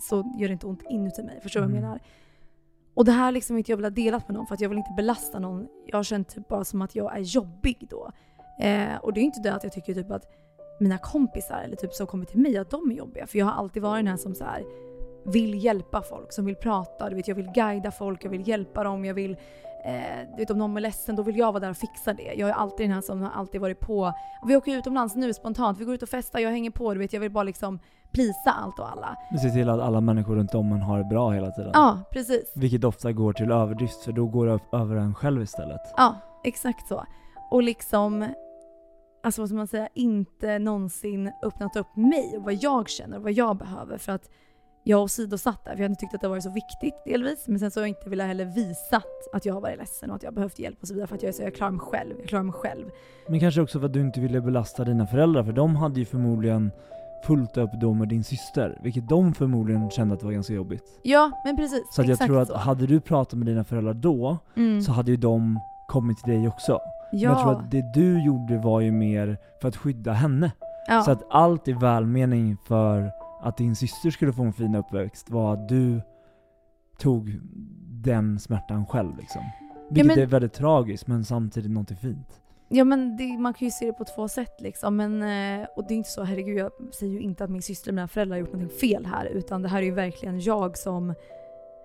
Speaker 2: så gör det inte ont inuti mig. Förstår du vad jag
Speaker 1: Mm.
Speaker 2: menar? Och det här liksom inte jag vill ha delat med någon för att jag vill inte belasta någon. Jag har känt typ bara som att jag är jobbig då. Eh, och det är inte det att jag tycker typ att mina kompisar eller typ som kommer till mig att de är jobbiga. För jag har alltid varit den här som så här vill hjälpa folk, som vill prata. Du vet, jag vill guida folk, jag vill hjälpa dem, jag vill Eh, du vet om någon är ledsen, då vill jag vara där och fixa det. Jag är alltid den här som har alltid varit på. Vi åker utomlands nu spontant, vi går ut och festar, jag hänger på. Du vet, jag vill bara liksom plisa allt och alla.
Speaker 1: Du ser till att alla människor runt om en har det bra hela tiden.
Speaker 2: Ja, precis.
Speaker 1: Vilket ofta går till överdrift för då går det över en själv istället.
Speaker 2: Ja, exakt så. Och liksom, alltså vad ska man säga, inte någonsin öppnat upp mig och vad jag känner och vad jag behöver. För att jag åsidosatt det, för jag inte tyckt att det varit så viktigt delvis. Men sen så har jag inte velat heller visat att jag har varit ledsen och att jag behövt hjälp och så vidare. För att jag är så, jag klarar mig själv, jag klarar mig själv.
Speaker 1: Men kanske också för att du inte ville belasta dina föräldrar för de hade ju förmodligen fullt upp då med din syster, vilket de förmodligen kände att det var ganska jobbigt.
Speaker 2: Ja, men precis.
Speaker 1: Så jag tror att
Speaker 2: så.
Speaker 1: hade du pratat med dina föräldrar då,
Speaker 2: Mm.
Speaker 1: så hade ju de kommit till dig också. Men jag tror att det du gjorde var ju mer för att skydda henne.
Speaker 2: ja.
Speaker 1: Så att allt i välmening för att din syster skulle få en fin uppväxt var att du tog den smärtan själv liksom. Vilket
Speaker 2: men-
Speaker 1: är väldigt tragiskt men samtidigt något fint.
Speaker 2: Ja men det, man kan ju se det på två sätt liksom. Men, eh, och det är inte så, herregud jag säger ju inte att min syster och mina föräldrar har gjort någonting fel här. Utan det här är ju verkligen jag som,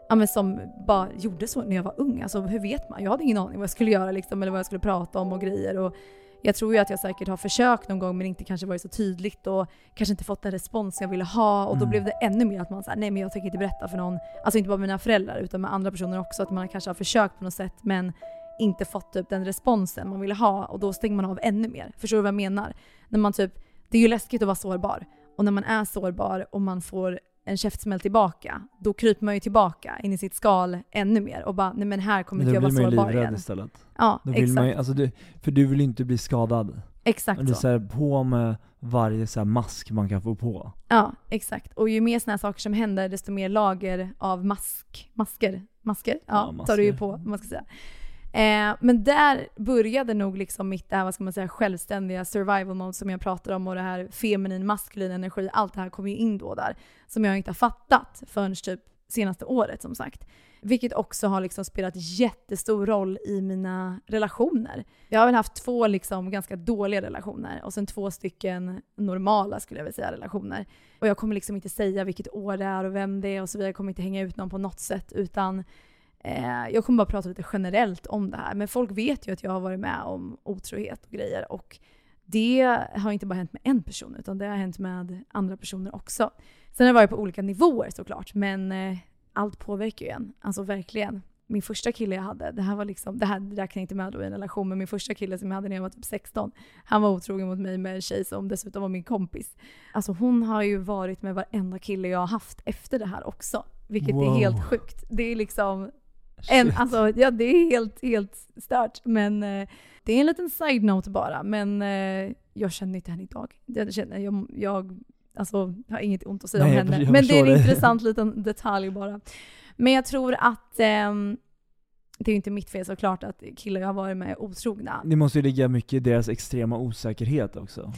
Speaker 2: ja, men som bara gjorde så när jag var ung. Alltså hur vet man? Jag hade ingen aning vad jag skulle göra liksom, eller vad jag skulle prata om och grejer. Och jag tror ju att jag säkert har försökt någon gång men inte kanske varit så tydligt och kanske inte fått den respons jag ville ha. Och då
Speaker 1: Mm.
Speaker 2: blev det ännu mer att man säger nej men jag tänker inte berätta för någon. Alltså inte bara mina föräldrar utan med andra personer också. Att man kanske har försökt på något sätt men inte fått typ den responsen man ville ha och då stänger man av ännu mer. Förstår du vad jag menar? När man typ, det är ju läskigt att vara sårbar. Och när man är sårbar och man får en käftsmäll tillbaka, då kryper man ju tillbaka in i sitt skal ännu mer och bara nej men här kommer
Speaker 1: Men
Speaker 2: inte
Speaker 1: då
Speaker 2: jag
Speaker 1: blir
Speaker 2: vara
Speaker 1: man ju
Speaker 2: sårbar
Speaker 1: livrädd
Speaker 2: igen.
Speaker 1: istället.
Speaker 2: Ja,
Speaker 1: Då
Speaker 2: exakt.
Speaker 1: man ju, alltså du, för du vill ju inte bli skadad.
Speaker 2: Exakt
Speaker 1: Du
Speaker 2: så.
Speaker 1: så här, på med varje så mask man kan få på.
Speaker 2: Ja, exakt. Och ju mer såna här saker som händer, desto mer lager av mask, masker, masker, ja,
Speaker 1: Ja,
Speaker 2: tar du ju
Speaker 1: masker.
Speaker 2: på, man ska säga. Eh, men där började nog liksom mitt, det här, vad ska man säga, självständiga survival mode som jag pratade om och det här feminin, maskulin energi, allt det här kom ju in då där. Som jag inte har fattat förrän typ senaste året som sagt. Vilket också har liksom spelat jättestor roll i mina relationer. Jag har väl haft två liksom ganska dåliga relationer och sen två stycken normala skulle jag vilja säga relationer. Och jag kommer liksom inte säga vilket år det är och vem det är och så vidare. Jag kommer inte hänga ut någon på något sätt utan eh, jag kommer bara prata lite generellt om det här. Men folk vet ju att jag har varit med om otrohet och grejer och det har inte bara hänt med en person utan det har hänt med andra personer också. Sen har det varit på olika nivåer såklart men eh, allt påverkar ju en. Alltså verkligen. Min första kille jag hade, det här var liksom, det här räknar jag inte med då i en relation, men min första kille som jag hade när jag var typ 16, han var otrogen mot mig med en tjej som dessutom var min kompis. Alltså hon har ju varit med varenda kille jag har haft efter det här också. Vilket är
Speaker 1: Wow.
Speaker 2: helt sjukt. Det är liksom en, alltså, ja, det är helt, helt stört. Men eh, det är en liten side-note bara. Men eh, jag känner inte henne idag. Jag, känner, jag, jag alltså, har inget ont att säga
Speaker 1: Nej,
Speaker 2: om henne.
Speaker 1: jag
Speaker 2: Men det är en
Speaker 1: det.
Speaker 2: intressant liten detalj bara. Men jag tror att ehm, det är ju inte mitt fel såklart att killar jag har varit med är otrogna.
Speaker 1: Det måste ju ligga mycket i deras extrema osäkerhet också.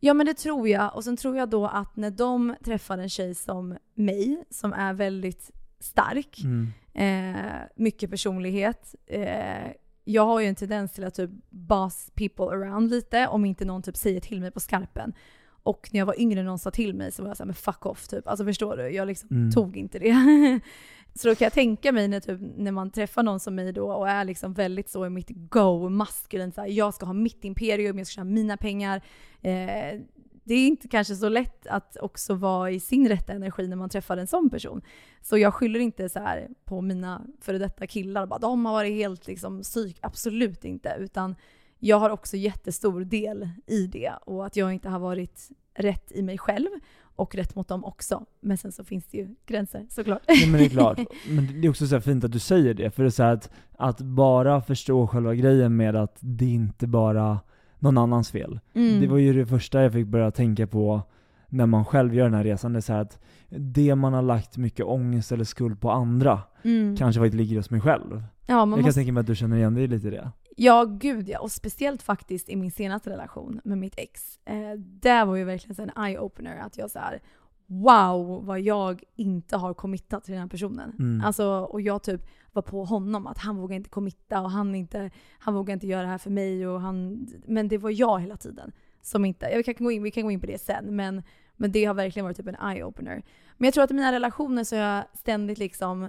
Speaker 2: Ja men det tror jag. Och sen tror jag då att när de träffar en tjej som mig, som är väldigt stark,
Speaker 1: Mm.
Speaker 2: Eh, mycket personlighet. Eh, jag har ju en tendens till att typ boss people around lite om inte någon typ säger till mig på skarpen. Och när jag var yngre och någon sa till mig så var jag såhär, men fuck off typ. Alltså förstår du? Jag liksom
Speaker 1: Mm.
Speaker 2: tog inte det. (laughs) så då kan jag tänka mig när, typ, när man träffar någon som mig då och är liksom väldigt så i mitt go, maskulin, så här, jag ska ha mitt imperium, jag ska tjäna mina pengar. Eh, det är inte kanske så lätt att också vara i sin rätta energi när man träffar en sån person. Så jag skyller inte så här på mina före detta killar, bara de har varit helt liksom psyk, absolut inte. Utan jag har också jättestor del i det och att jag inte har varit rätt i mig själv. och rätt mot dem också. Men sen så finns det ju gränser såklart.
Speaker 1: Nej men det är klart. (laughs) Men det är också så fint att du säger det, för det är så att, att bara förstå själva grejen med att det inte bara någon annans fel.
Speaker 2: Mm.
Speaker 1: Det var ju det första jag fick börja tänka på när man själv gör den här resan. Det är så att det man har lagt mycket ångest eller skuld på andra,
Speaker 2: Mm.
Speaker 1: kanske faktiskt ligger hos mig själv.
Speaker 2: Ja,
Speaker 1: jag kan
Speaker 2: måste...
Speaker 1: tänka mig att du känner igen dig lite i det.
Speaker 2: Ja, gud ja. Och speciellt faktiskt i min senaste relation med mitt ex. Eh, det var ju verkligen så en eye-opener. Att jag så här, wow vad jag inte har committat till den här personen.
Speaker 1: Mm.
Speaker 2: Alltså, och jag typ var på honom att han vågar inte committa och han, inte, han vågar inte göra det här för mig. Och han, men det var jag hela tiden. Som inte, jag kan gå in, vi kan gå in på det sen, men, men det har verkligen varit typ en eye-opener. Men jag tror att i mina relationer så har jag ständigt liksom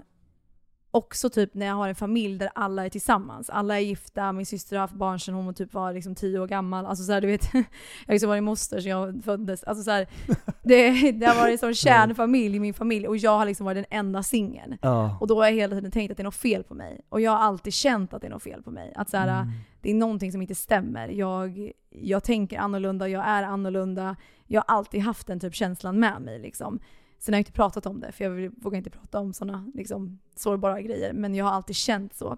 Speaker 2: också typ när jag har en familj där alla är tillsammans. Alla är gifta, min syster har haft barn sedan hon typ var liksom tio år gammal. Alltså så här, du vet, (laughs) jag har liksom varit moster sedan jag föddes. Alltså så här, (laughs) det, det har varit en sån kärnfamilj i min familj och jag har liksom varit den enda singeln.
Speaker 1: Ja.
Speaker 2: Och då har jag hela tiden tänkt att det är något fel på mig. Och jag har alltid känt att det är något fel på mig. Att så här,
Speaker 1: Mm.
Speaker 2: det är någonting som inte stämmer. Jag, jag tänker annorlunda, jag är annorlunda. Jag har alltid haft den typ känslan med mig. Liksom. Sen har jag inte pratat om det, för jag vågar inte prata om sådana liksom, sårbara grejer. Men jag har alltid känt så.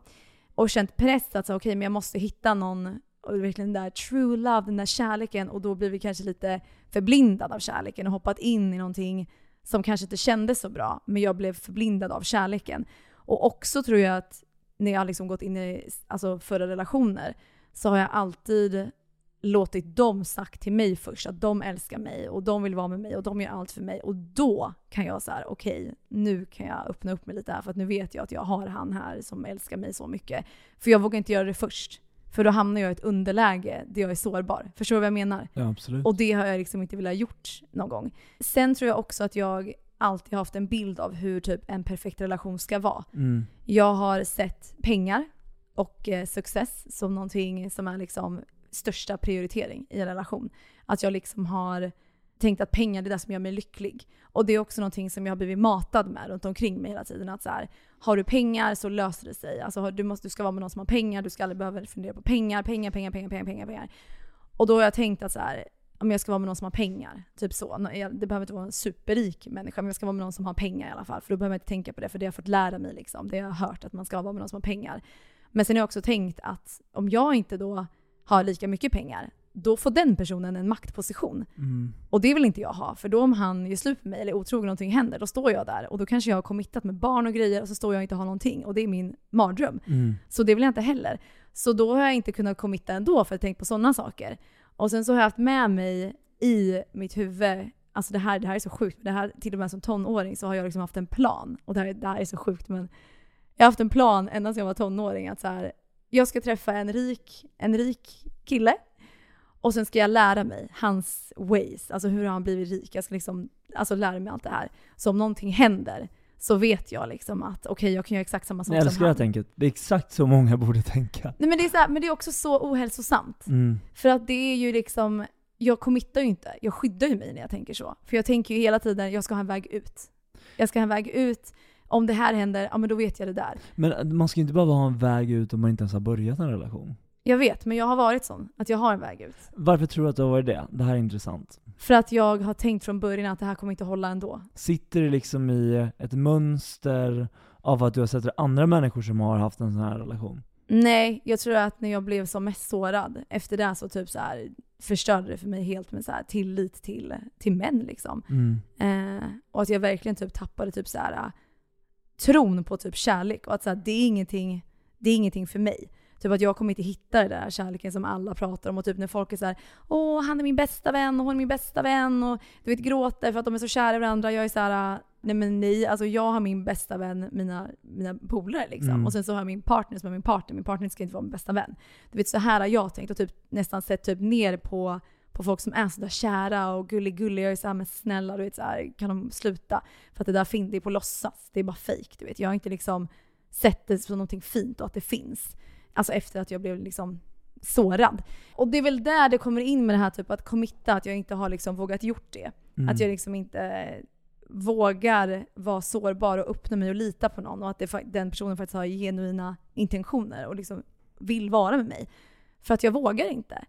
Speaker 2: Och känt press att så, men jag måste hitta någon, och verkligen den där true love, den där kärleken. Och då blir vi kanske lite förblindad av kärleken och hoppat in i någonting som kanske inte kändes så bra. Men jag blev förblindad av kärleken. Och också tror jag att när jag har liksom gått in i alltså, förra relationer så har jag alltid låtit dem sagt till mig först att de älskar mig och de vill vara med mig och de gör allt för mig. Och då kan jag säga okej, nu kan jag öppna upp mig lite här för att nu vet jag att jag har han här som älskar mig så mycket. För jag vågar inte göra det först. För då hamnar jag i ett underläge där jag är sårbar. Förstår du vad jag menar?
Speaker 1: ja, absolut.
Speaker 2: Och det har jag liksom inte velat gjort någon gång. Sen tror jag också att jag alltid har haft en bild av hur typ en perfekt relation ska vara.
Speaker 1: Mm.
Speaker 2: Jag har sett pengar och eh, success som någonting som är liksom största prioritering i en relation. Att jag liksom har tänkt att pengar det är det som gör mig lycklig. Och det är också någonting som jag har blivit matad med runt omkring mig hela tiden. Att så här, har du pengar så löser det sig. Alltså du, måste, du ska vara med någon som har pengar, du ska aldrig behöva fundera på pengar, pengar, pengar, pengar, pengar, pengar. pengar. Och då har jag tänkt att så här, om jag ska vara med någon som har pengar, typ så. Det behöver inte vara en superrik människa, men jag ska vara med någon som har pengar i alla fall. För då behöver jag inte tänka på det, för det har jag fått lära mig. Liksom. Det har jag hört att man ska vara med någon som har pengar. Men sen har jag också tänkt att om jag inte då har lika mycket pengar, då får den personen en maktposition.
Speaker 1: Mm.
Speaker 2: Och det vill inte jag ha, för då om han gör slut med mig eller är otrogen och någonting händer, då står jag där. Och då kanske jag har committat med barn och grejer och så står jag och inte har någonting. Och det är min mardröm.
Speaker 1: Mm.
Speaker 2: Så det vill jag inte heller. Så då har jag inte kunnat committa ändå för att jag tänkt på sådana saker. Och sen så har jag haft med mig i mitt huvud, alltså det här, det här är så sjukt, det här, till och med som tonåring så har jag liksom haft en plan. Och det här, det här är så sjukt men jag har haft en plan ända sedan jag var tonåring att så här, jag ska träffa en rik, en rik kille och sen ska jag lära mig hans ways, alltså hur har han blivit rik? Jag ska liksom, alltså lära mig allt det här. Så om någonting händer så vet jag liksom att okej, jag kan göra exakt samma sak
Speaker 1: Jag
Speaker 2: som
Speaker 1: älskar det
Speaker 2: han.
Speaker 1: här tänket. Det är exakt så många borde tänka.
Speaker 2: Nej men det är så här, men det är också så ohälsosamt.
Speaker 1: Mm.
Speaker 2: För att det är ju liksom, jag committar ju inte, jag skyddar ju mig när jag tänker så. För jag tänker ju hela tiden, jag ska ha en väg ut. Jag ska ha en väg ut, om det här händer, ja men då vet jag det där.
Speaker 1: Men äh, man ska ju inte behöva ha en väg ut om man inte ens har börjat en relation.
Speaker 2: Jag vet, men jag har varit sån, att jag har en väg ut.
Speaker 1: Varför tror du att du har varit det? Det här är intressant.
Speaker 2: För att jag har tänkt från början att det här kommer inte hålla ändå.
Speaker 1: Sitter det liksom i ett mönster av att du har sett andra människor som har haft en sån här relation?
Speaker 2: Nej, jag tror att när jag blev som mest sårad, efter det så typ så här förstörde det för mig helt med så här tillit till, till män liksom.
Speaker 1: Mm.
Speaker 2: Eh, och att jag verkligen typ tappade typ så här tron på typ kärlek och att så här, det, är ingenting, det är ingenting för mig. Typ att jag kommer inte hitta den där kärleken som alla pratar om och typ när folk är så här: åh han är min bästa vän och hon är min bästa vän och du vet gråter för att de är så kära i varandra. Jag är så här: nej men nej, alltså jag har min bästa vän, mina, mina polare liksom.
Speaker 1: Mm.
Speaker 2: Och sen så har jag min partner som är min partner, min partner ska inte vara min bästa vän. Du vet så här har jag tänkt och typ nästan sett typ ner på på folk som är sådär kära och gullig-gullig. Jag är såhär, men snälla du vet såhär, kan de sluta? För att det där finns, det är på låtsas. Det är bara fake du vet. Jag har inte liksom sett det som någonting fint och att det finns. Alltså efter att jag blev liksom sårad. Och det är väl där det kommer in med det här typ att committa, att jag inte har liksom vågat gjort det.
Speaker 1: Mm.
Speaker 2: Att jag liksom inte vågar vara sårbar och öppna mig och lita på någon och att det, den personen faktiskt har genuina intentioner och liksom vill vara med mig. För att jag vågar inte.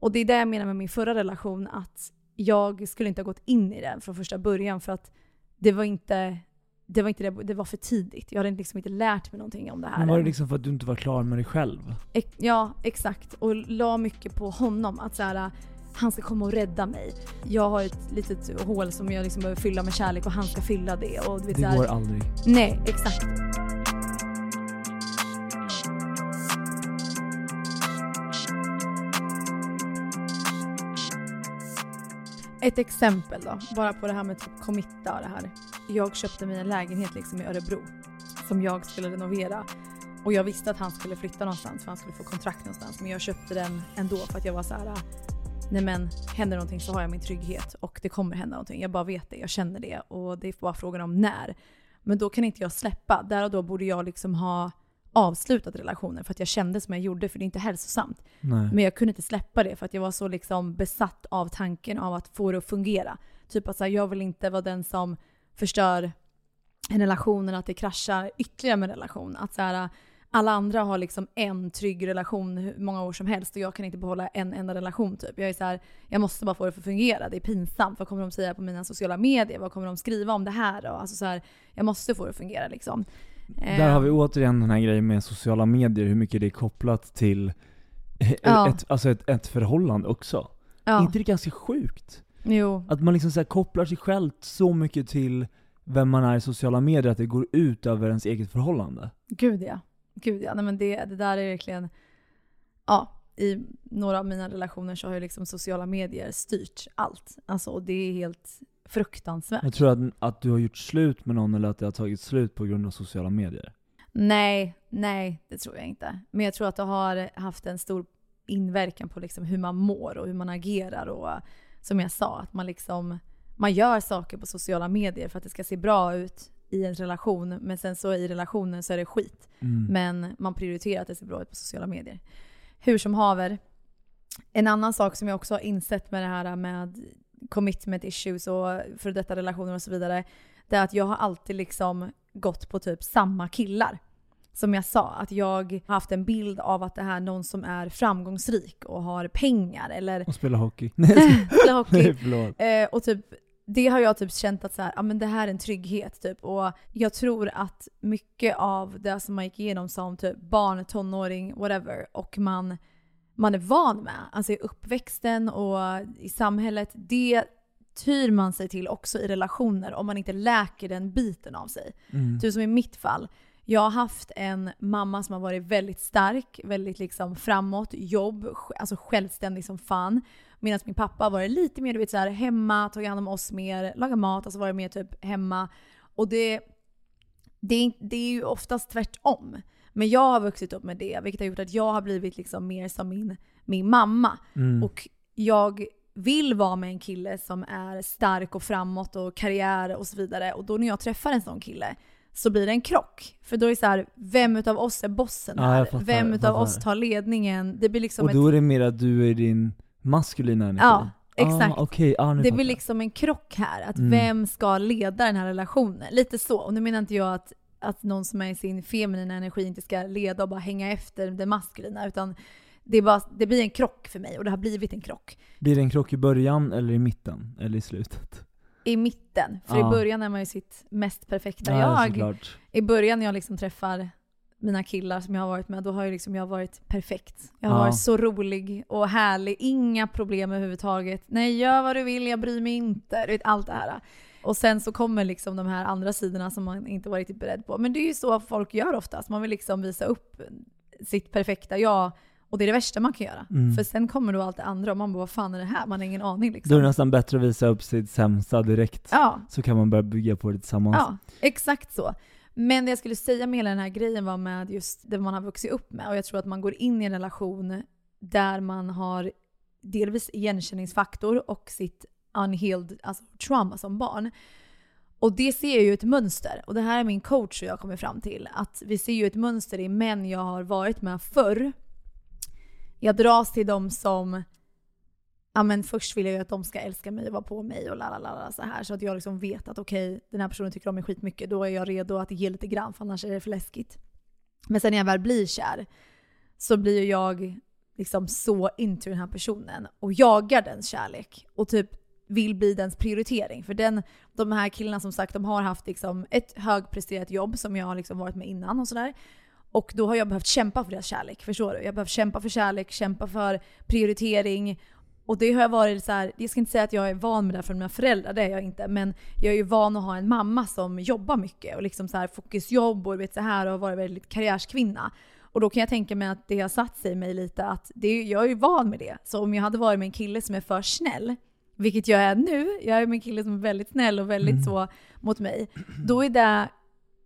Speaker 2: Och det är det jag menar med min förra relation, att jag skulle inte ha gått in i den från första början för att det var inte det var, inte det, det var för tidigt. Jag hade liksom inte lärt mig någonting om det här.
Speaker 1: Men var det liksom för att du inte var klar med dig själv?
Speaker 2: Ex- Ja, exakt. Och la mycket på honom. Att så här, han ska komma och rädda mig. Jag har ett litet hål som jag liksom behöver fylla med kärlek och han ska fylla det. Och du vet,
Speaker 1: Det går aldrig.
Speaker 2: Nej, exakt. Ett exempel då, bara på det här med typ committa och det här. Jag köpte mig en lägenhet liksom i Örebro som jag skulle renovera. Och jag visste att han skulle flytta någonstans för han skulle få kontrakt någonstans. Men jag köpte den ändå för att jag var så här. Nej men händer någonting så har jag min trygghet och det kommer hända någonting. Jag bara vet det, jag känner det och det är bara frågan om när. Men då kan inte jag släppa. Där och då borde jag liksom ha avslutat relationen för att jag kände som jag gjorde för det är inte hälsosamt.
Speaker 1: Nej.
Speaker 2: Men jag kunde inte släppa det för att jag var så liksom besatt av tanken av att få det att fungera. Typ att så här, jag vill inte vara den som förstör en relation eller att det kraschar ytterligare med en relation. Att så här, alla andra har liksom en trygg relation hur många år som helst och jag kan inte behålla en enda relation typ. Jag är så här, jag måste bara få det att fungera. Det är pinsamt. Vad kommer de säga på mina sociala medier? Vad kommer de skriva om det här? Alltså så här, jag måste få det att fungera liksom.
Speaker 1: Där har vi återigen den här grejen med sociala medier, hur mycket det är kopplat till
Speaker 2: Ja.
Speaker 1: ett, alltså ett, ett förhållande också. Är
Speaker 2: ja.
Speaker 1: inte det ganska sjukt?
Speaker 2: Jo.
Speaker 1: Att man liksom så kopplar sig själv så mycket till vem man är i sociala medier att det går ut över ens eget förhållande.
Speaker 2: Gud ja. Gud ja. Nej, men det, det där är verkligen... Ja, i några av mina relationer så har ju liksom sociala medier styrt allt. Alltså och det är helt fruktansvärt.
Speaker 1: Jag tror att, att du har gjort slut med någon eller att det har tagit slut på grund av sociala medier.
Speaker 2: Nej, nej det tror jag inte. Men jag tror att det har haft en stor inverkan på liksom hur man mår och hur man agerar och som jag sa, att man liksom man gör saker på sociala medier för att det ska se bra ut i en relation men sen så i relationen så är det skit.
Speaker 1: Mm.
Speaker 2: Men man prioriterar att det ser bra ut på sociala medier. Hur som haver. En annan sak som jag också har insett med det här med commitment issues och för detta relationer och så vidare. Det är att jag har alltid liksom gått på typ samma killar. Som jag sa, att jag har haft en bild av att det här är någon som är framgångsrik och har pengar eller
Speaker 1: Och spela hockey. Nej,
Speaker 2: spelar hockey. (laughs) (laughs)
Speaker 1: Nej.
Speaker 2: Eh, och typ, det har jag typ känt att så här, ja, men det här är en trygghet. Typ. Och jag tror att mycket av det som man gick igenom som typ barn, tonåring, whatever, och man, man är van med, alltså i uppväxten och i samhället, det tyr man sig till också i relationer om man inte läker den biten av sig.
Speaker 1: Mm.
Speaker 2: Typ som i mitt fall. Jag har haft en mamma som har varit väldigt stark, väldigt liksom framåt, jobb, alltså självständig som fan. Medan min pappa har varit lite mer du vet, så här, hemma, tagit hand om oss mer, lagat mat, alltså varit mer typ hemma. Och det, det, det är ju oftast tvärtom. Men jag har vuxit upp med det, vilket har gjort att jag har blivit liksom mer som min, min mamma.
Speaker 1: Mm.
Speaker 2: Och jag vill vara med en kille som är stark och framåt och karriär och så vidare. Och då när jag träffar en sån kille så blir det en krock. För då är det så här, vem utav oss är bossen
Speaker 1: Ja,
Speaker 2: här?
Speaker 1: jag fattar,
Speaker 2: vem utav oss tar ledningen? Det blir liksom
Speaker 1: och
Speaker 2: ett...
Speaker 1: då är det mer att du är din maskulina energi?
Speaker 2: Ja, exakt.
Speaker 1: Ah, okej, ah,
Speaker 2: Det blir liksom en krock här. Att
Speaker 1: Mm.
Speaker 2: vem ska leda den här relationen? Lite så. Och nu menar inte jag att, att någon som är i sin feminina energi inte ska leda och bara hänga efter den maskulina. Utan det, bara, det blir en krock för mig och det har blivit en krock.
Speaker 1: Blir det en krock i början eller i mitten? Eller i slutet?
Speaker 2: I mitten. För
Speaker 1: Ja.
Speaker 2: i början är man ju sitt mest perfekta
Speaker 1: Ja,
Speaker 2: jag.
Speaker 1: såklart.
Speaker 2: I början när jag liksom träffar mina killar som jag har varit med, då har ju liksom jag varit perfekt. Jag har
Speaker 1: Ja.
Speaker 2: varit så rolig och härlig, inga problem överhuvudtaget. Nej, gör vad du vill, jag bryr mig inte. Du vet, allt det här. Och sen så kommer liksom de här andra sidorna som man inte var riktigt beredd på. Men det är ju så folk gör oftast. Man vill liksom visa upp sitt perfekta jag. Och det är det värsta man kan göra.
Speaker 1: Mm.
Speaker 2: För sen kommer då allt det andra och man bara, vad fan är det här? Man har ingen aning
Speaker 1: Då är
Speaker 2: liksom.
Speaker 1: det nästan bättre att visa upp sitt sämsta direkt.
Speaker 2: Ja,
Speaker 1: Så kan man börja bygga på det tillsammans.
Speaker 2: Ja, exakt så. Men det jag skulle säga med hela den här grejen var med just det man har vuxit upp med. Och jag tror att man går in i en relation där man har delvis igenkänningsfaktor och sitt unhealed alltså trauma som barn. Och det ser jag ju ett mönster. Och det här är min coach och jag kommer fram till. Att vi ser ju ett mönster i män jag har varit med förr. Jag dras till dem som ja men först vill jag ju att de ska älska mig och vara på mig och så här. Så att jag liksom vet att okej, den här personen tycker om mig skitmycket. Då är jag redo att ge lite grann för annars är det för läskigt. Men sen när jag väl blir kär så blir ju jag liksom så into den här personen och jagar dens kärlek. Och typ vill bli dens prioritering. För den, de här killarna som sagt, de har haft liksom ett högpresterat jobb som jag har liksom varit med innan och sådär. Och då har jag behövt kämpa för deras kärlek. Förstår du? Jag har behövt kämpa för kärlek, kämpa för prioritering. Och det har jag varit så här, jag ska inte säga att jag är van med det från mina föräldrar, det är jag inte. Men jag är ju van att ha en mamma som jobbar mycket och liksom så här fokusjobb och vet så här och har varit väldigt karriärskvinna. Och då kan jag tänka mig att det har satt sig i mig lite att det, jag är ju van med det. Så om jag hade varit med en kille som är för snäll, vilket jag är nu, jag är med en kille som är väldigt snäll och väldigt mm. så mot mig, då är det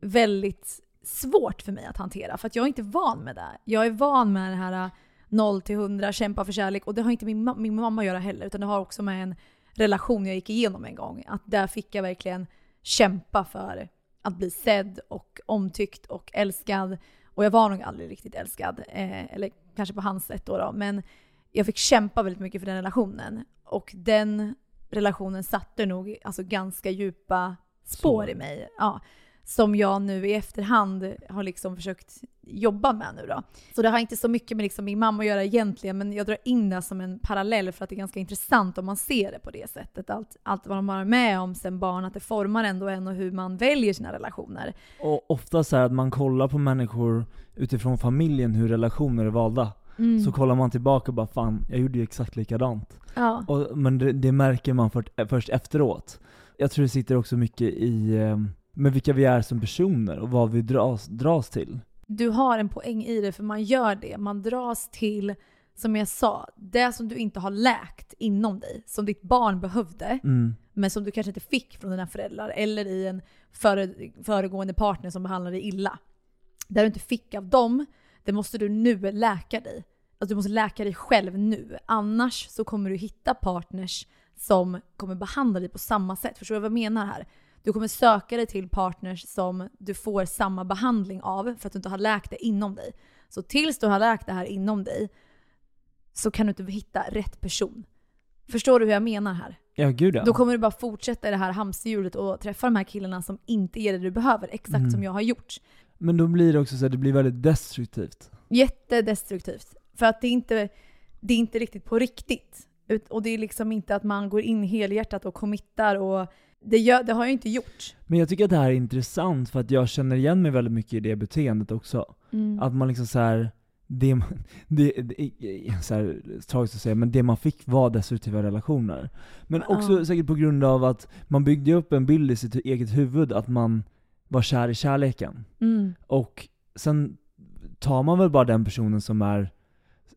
Speaker 2: väldigt svårt för mig att hantera. För att jag är inte van med det. Jag är van med det här 0 till 100, kämpa för kärlek. Och det har inte min, min mamma att göra heller. Utan det har också med en relation jag gick igenom en gång. Att där fick jag verkligen kämpa för att bli sedd och omtyckt och älskad. Och jag var nog aldrig riktigt älskad. Eh, eller kanske på hans sätt då, då. Men jag fick kämpa väldigt mycket för den relationen. Och den relationen satte nog alltså, ganska djupa spår Så. i mig. Ja som jag nu i efterhand har liksom försökt jobba med nu då. Så det har inte så mycket med liksom min mamma att göra egentligen, men jag drar in det som en parallell för att det är ganska intressant om man ser det på det sättet. Allt, allt vad de har med om sen barn, att det formar ändå en och hur man väljer sina relationer.
Speaker 1: Och ofta så här att man kollar på människor utifrån familjen, hur relationer är valda. Mm. Så kollar man tillbaka och bara fan, jag gjorde ju exakt likadant. Ja. Och, men det, det märker man för, först efteråt. Jag tror det sitter också mycket i eh, med vilka vi är som personer och vad vi dras, dras till.
Speaker 2: Du har en poäng i det, för man gör det. Man dras till, som jag sa, det som du inte har läkt inom dig, som ditt barn behövde, mm. men som du kanske inte fick från dina föräldrar, eller i en före, föregående partner som behandlade dig illa. Det du inte fick av dem, det måste du nu läka dig. Alltså du måste läka dig själv nu. Annars så kommer du hitta partners som kommer behandla dig på samma sätt. Förstår du vad jag menar här? Du kommer söka dig till partners som du får samma behandling av för att du inte har läkt det inom dig. Så tills du har läkt det här inom dig så kan du inte hitta rätt person. Förstår du hur jag menar här?
Speaker 1: Ja, gud ja.
Speaker 2: Då kommer du bara fortsätta i det här hamsterhjulet och träffa de här killarna som inte ger det du behöver, exakt mm. som jag har gjort.
Speaker 1: Men då blir det också så att det blir väldigt destruktivt.
Speaker 2: Jättedestruktivt. För att det är inte, det är inte riktigt på riktigt. Och det är liksom inte att man går in helhjärtat och committar och det, gör, det, har jag inte gjort.
Speaker 1: Men jag tycker att det här är intressant för att jag känner igen mig väldigt mycket i det beteendet också. Mm. Att man liksom såhär, (laughs) det, det, det så här, tragiskt att säga, men det man fick var destruktiva relationer. Men också uh. säkert på grund av att man byggde upp en bild i sitt eget huvud att man var kär i kärleken. Mm. Och sen tar man väl bara den personen som är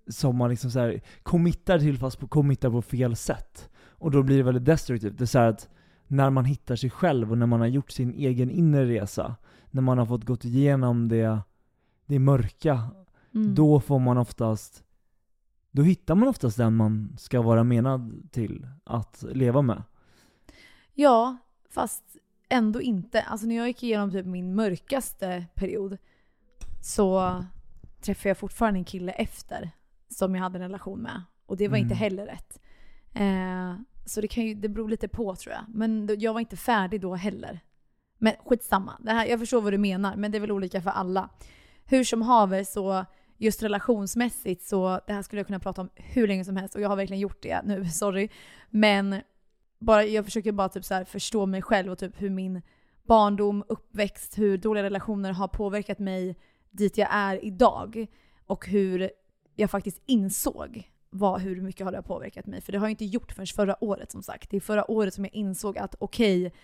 Speaker 1: som man liksom så här committar till fast på, committar på fel sätt. Och då blir det väldigt destruktivt. Det är så att när man hittar sig själv och när man har gjort sin egen inre resa, när man har fått gått igenom det, det mörka, mm. då får man oftast då hittar man oftast den man ska vara menad till att leva med.
Speaker 2: Ja, fast ändå inte. Alltså när jag gick igenom typ min mörkaste period så träffade jag fortfarande en kille efter som jag hade en relation med. Och det var mm. inte heller rätt. Eh, så det, kan ju, det beror lite på tror jag. Men jag var inte färdig då heller. Men skitsamma. Det här, jag förstår vad du menar, men det är väl olika för alla. Hur som haver så, just relationsmässigt så, det här skulle jag kunna prata om hur länge som helst och jag har verkligen gjort det nu, (laughs) sorry. Men bara, jag försöker bara typ så förstå mig själv och typ hur min barndom, uppväxt, hur dåliga relationer har påverkat mig dit jag är idag. Och hur jag faktiskt insåg vad, hur mycket har det påverkat mig. För det har jag inte gjort förrän förra året som sagt. Det är förra året som jag insåg att okej, okay,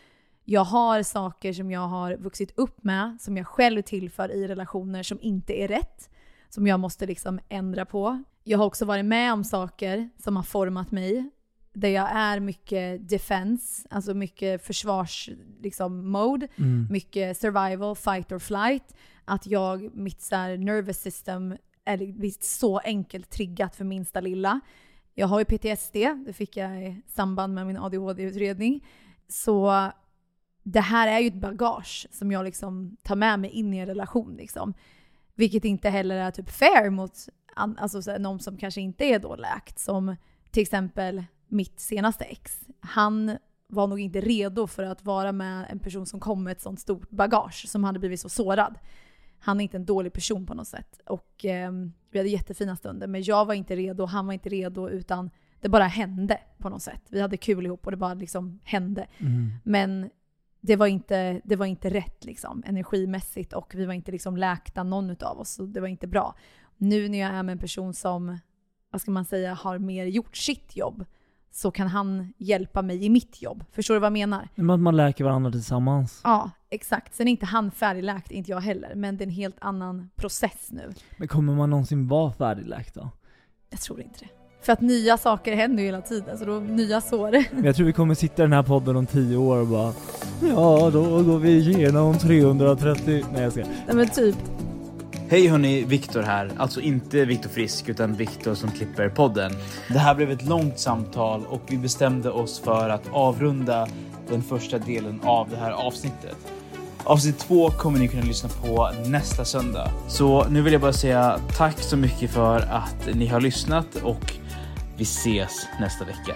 Speaker 2: jag har saker som jag har vuxit upp med, som jag själv tillför i relationer som inte är rätt. Som jag måste liksom ändra på. Jag har också varit med om saker som har format mig. Där jag är mycket defense, alltså mycket försvars liksom, mode. Mm. Mycket survival, fight or flight. Att jag, mitt så här, nervous system är så enkelt triggat för minsta lilla. Jag har ju PTSD, det fick jag i samband med min ADHD-utredning. Så det här är ju ett bagage som jag liksom tar med mig in i en relation. Liksom. Vilket inte heller är typ fair mot alltså, så någon som kanske inte är då läkt. Som till exempel mitt senaste ex. Han var nog inte redo för att vara med en person som kom med ett sånt stort bagage, som hade blivit så sårad han är inte en dålig person på något sätt. Och eh, vi hade jättefina stunder. Men jag var inte redo, han var inte redo, utan det bara hände. på något sätt. Vi hade kul ihop och det bara liksom hände.
Speaker 1: Mm.
Speaker 2: Men det var inte, det var inte rätt liksom, energimässigt och vi var inte liksom läkta någon utav oss. Så det var inte bra. Nu när jag är med en person som, vad ska man säga, har mer gjort sitt jobb så kan han hjälpa mig i mitt jobb. Förstår du vad jag menar?
Speaker 1: Men att man läker varandra tillsammans.
Speaker 2: Ja, exakt. Sen är inte han färdigläkt, inte jag heller. Men det är en helt annan process nu.
Speaker 1: Men kommer man någonsin vara färdigläkt då?
Speaker 2: Jag tror inte det. För att nya saker händer ju hela tiden, så då nya sår. (laughs)
Speaker 1: Men jag tror vi kommer sitta i den här podden om tio år och bara Ja, då går vi igenom 330... Nej jag ska.
Speaker 2: Nej men typ.
Speaker 4: Hej hörni, Viktor här. Alltså inte Viktor Frisk utan Viktor som klipper podden. Det här blev ett långt samtal och vi bestämde oss för att avrunda den första delen av det här avsnittet. Avsnitt två kommer ni kunna lyssna på nästa söndag. Så nu vill jag bara säga tack så mycket för att ni har lyssnat och vi ses nästa vecka.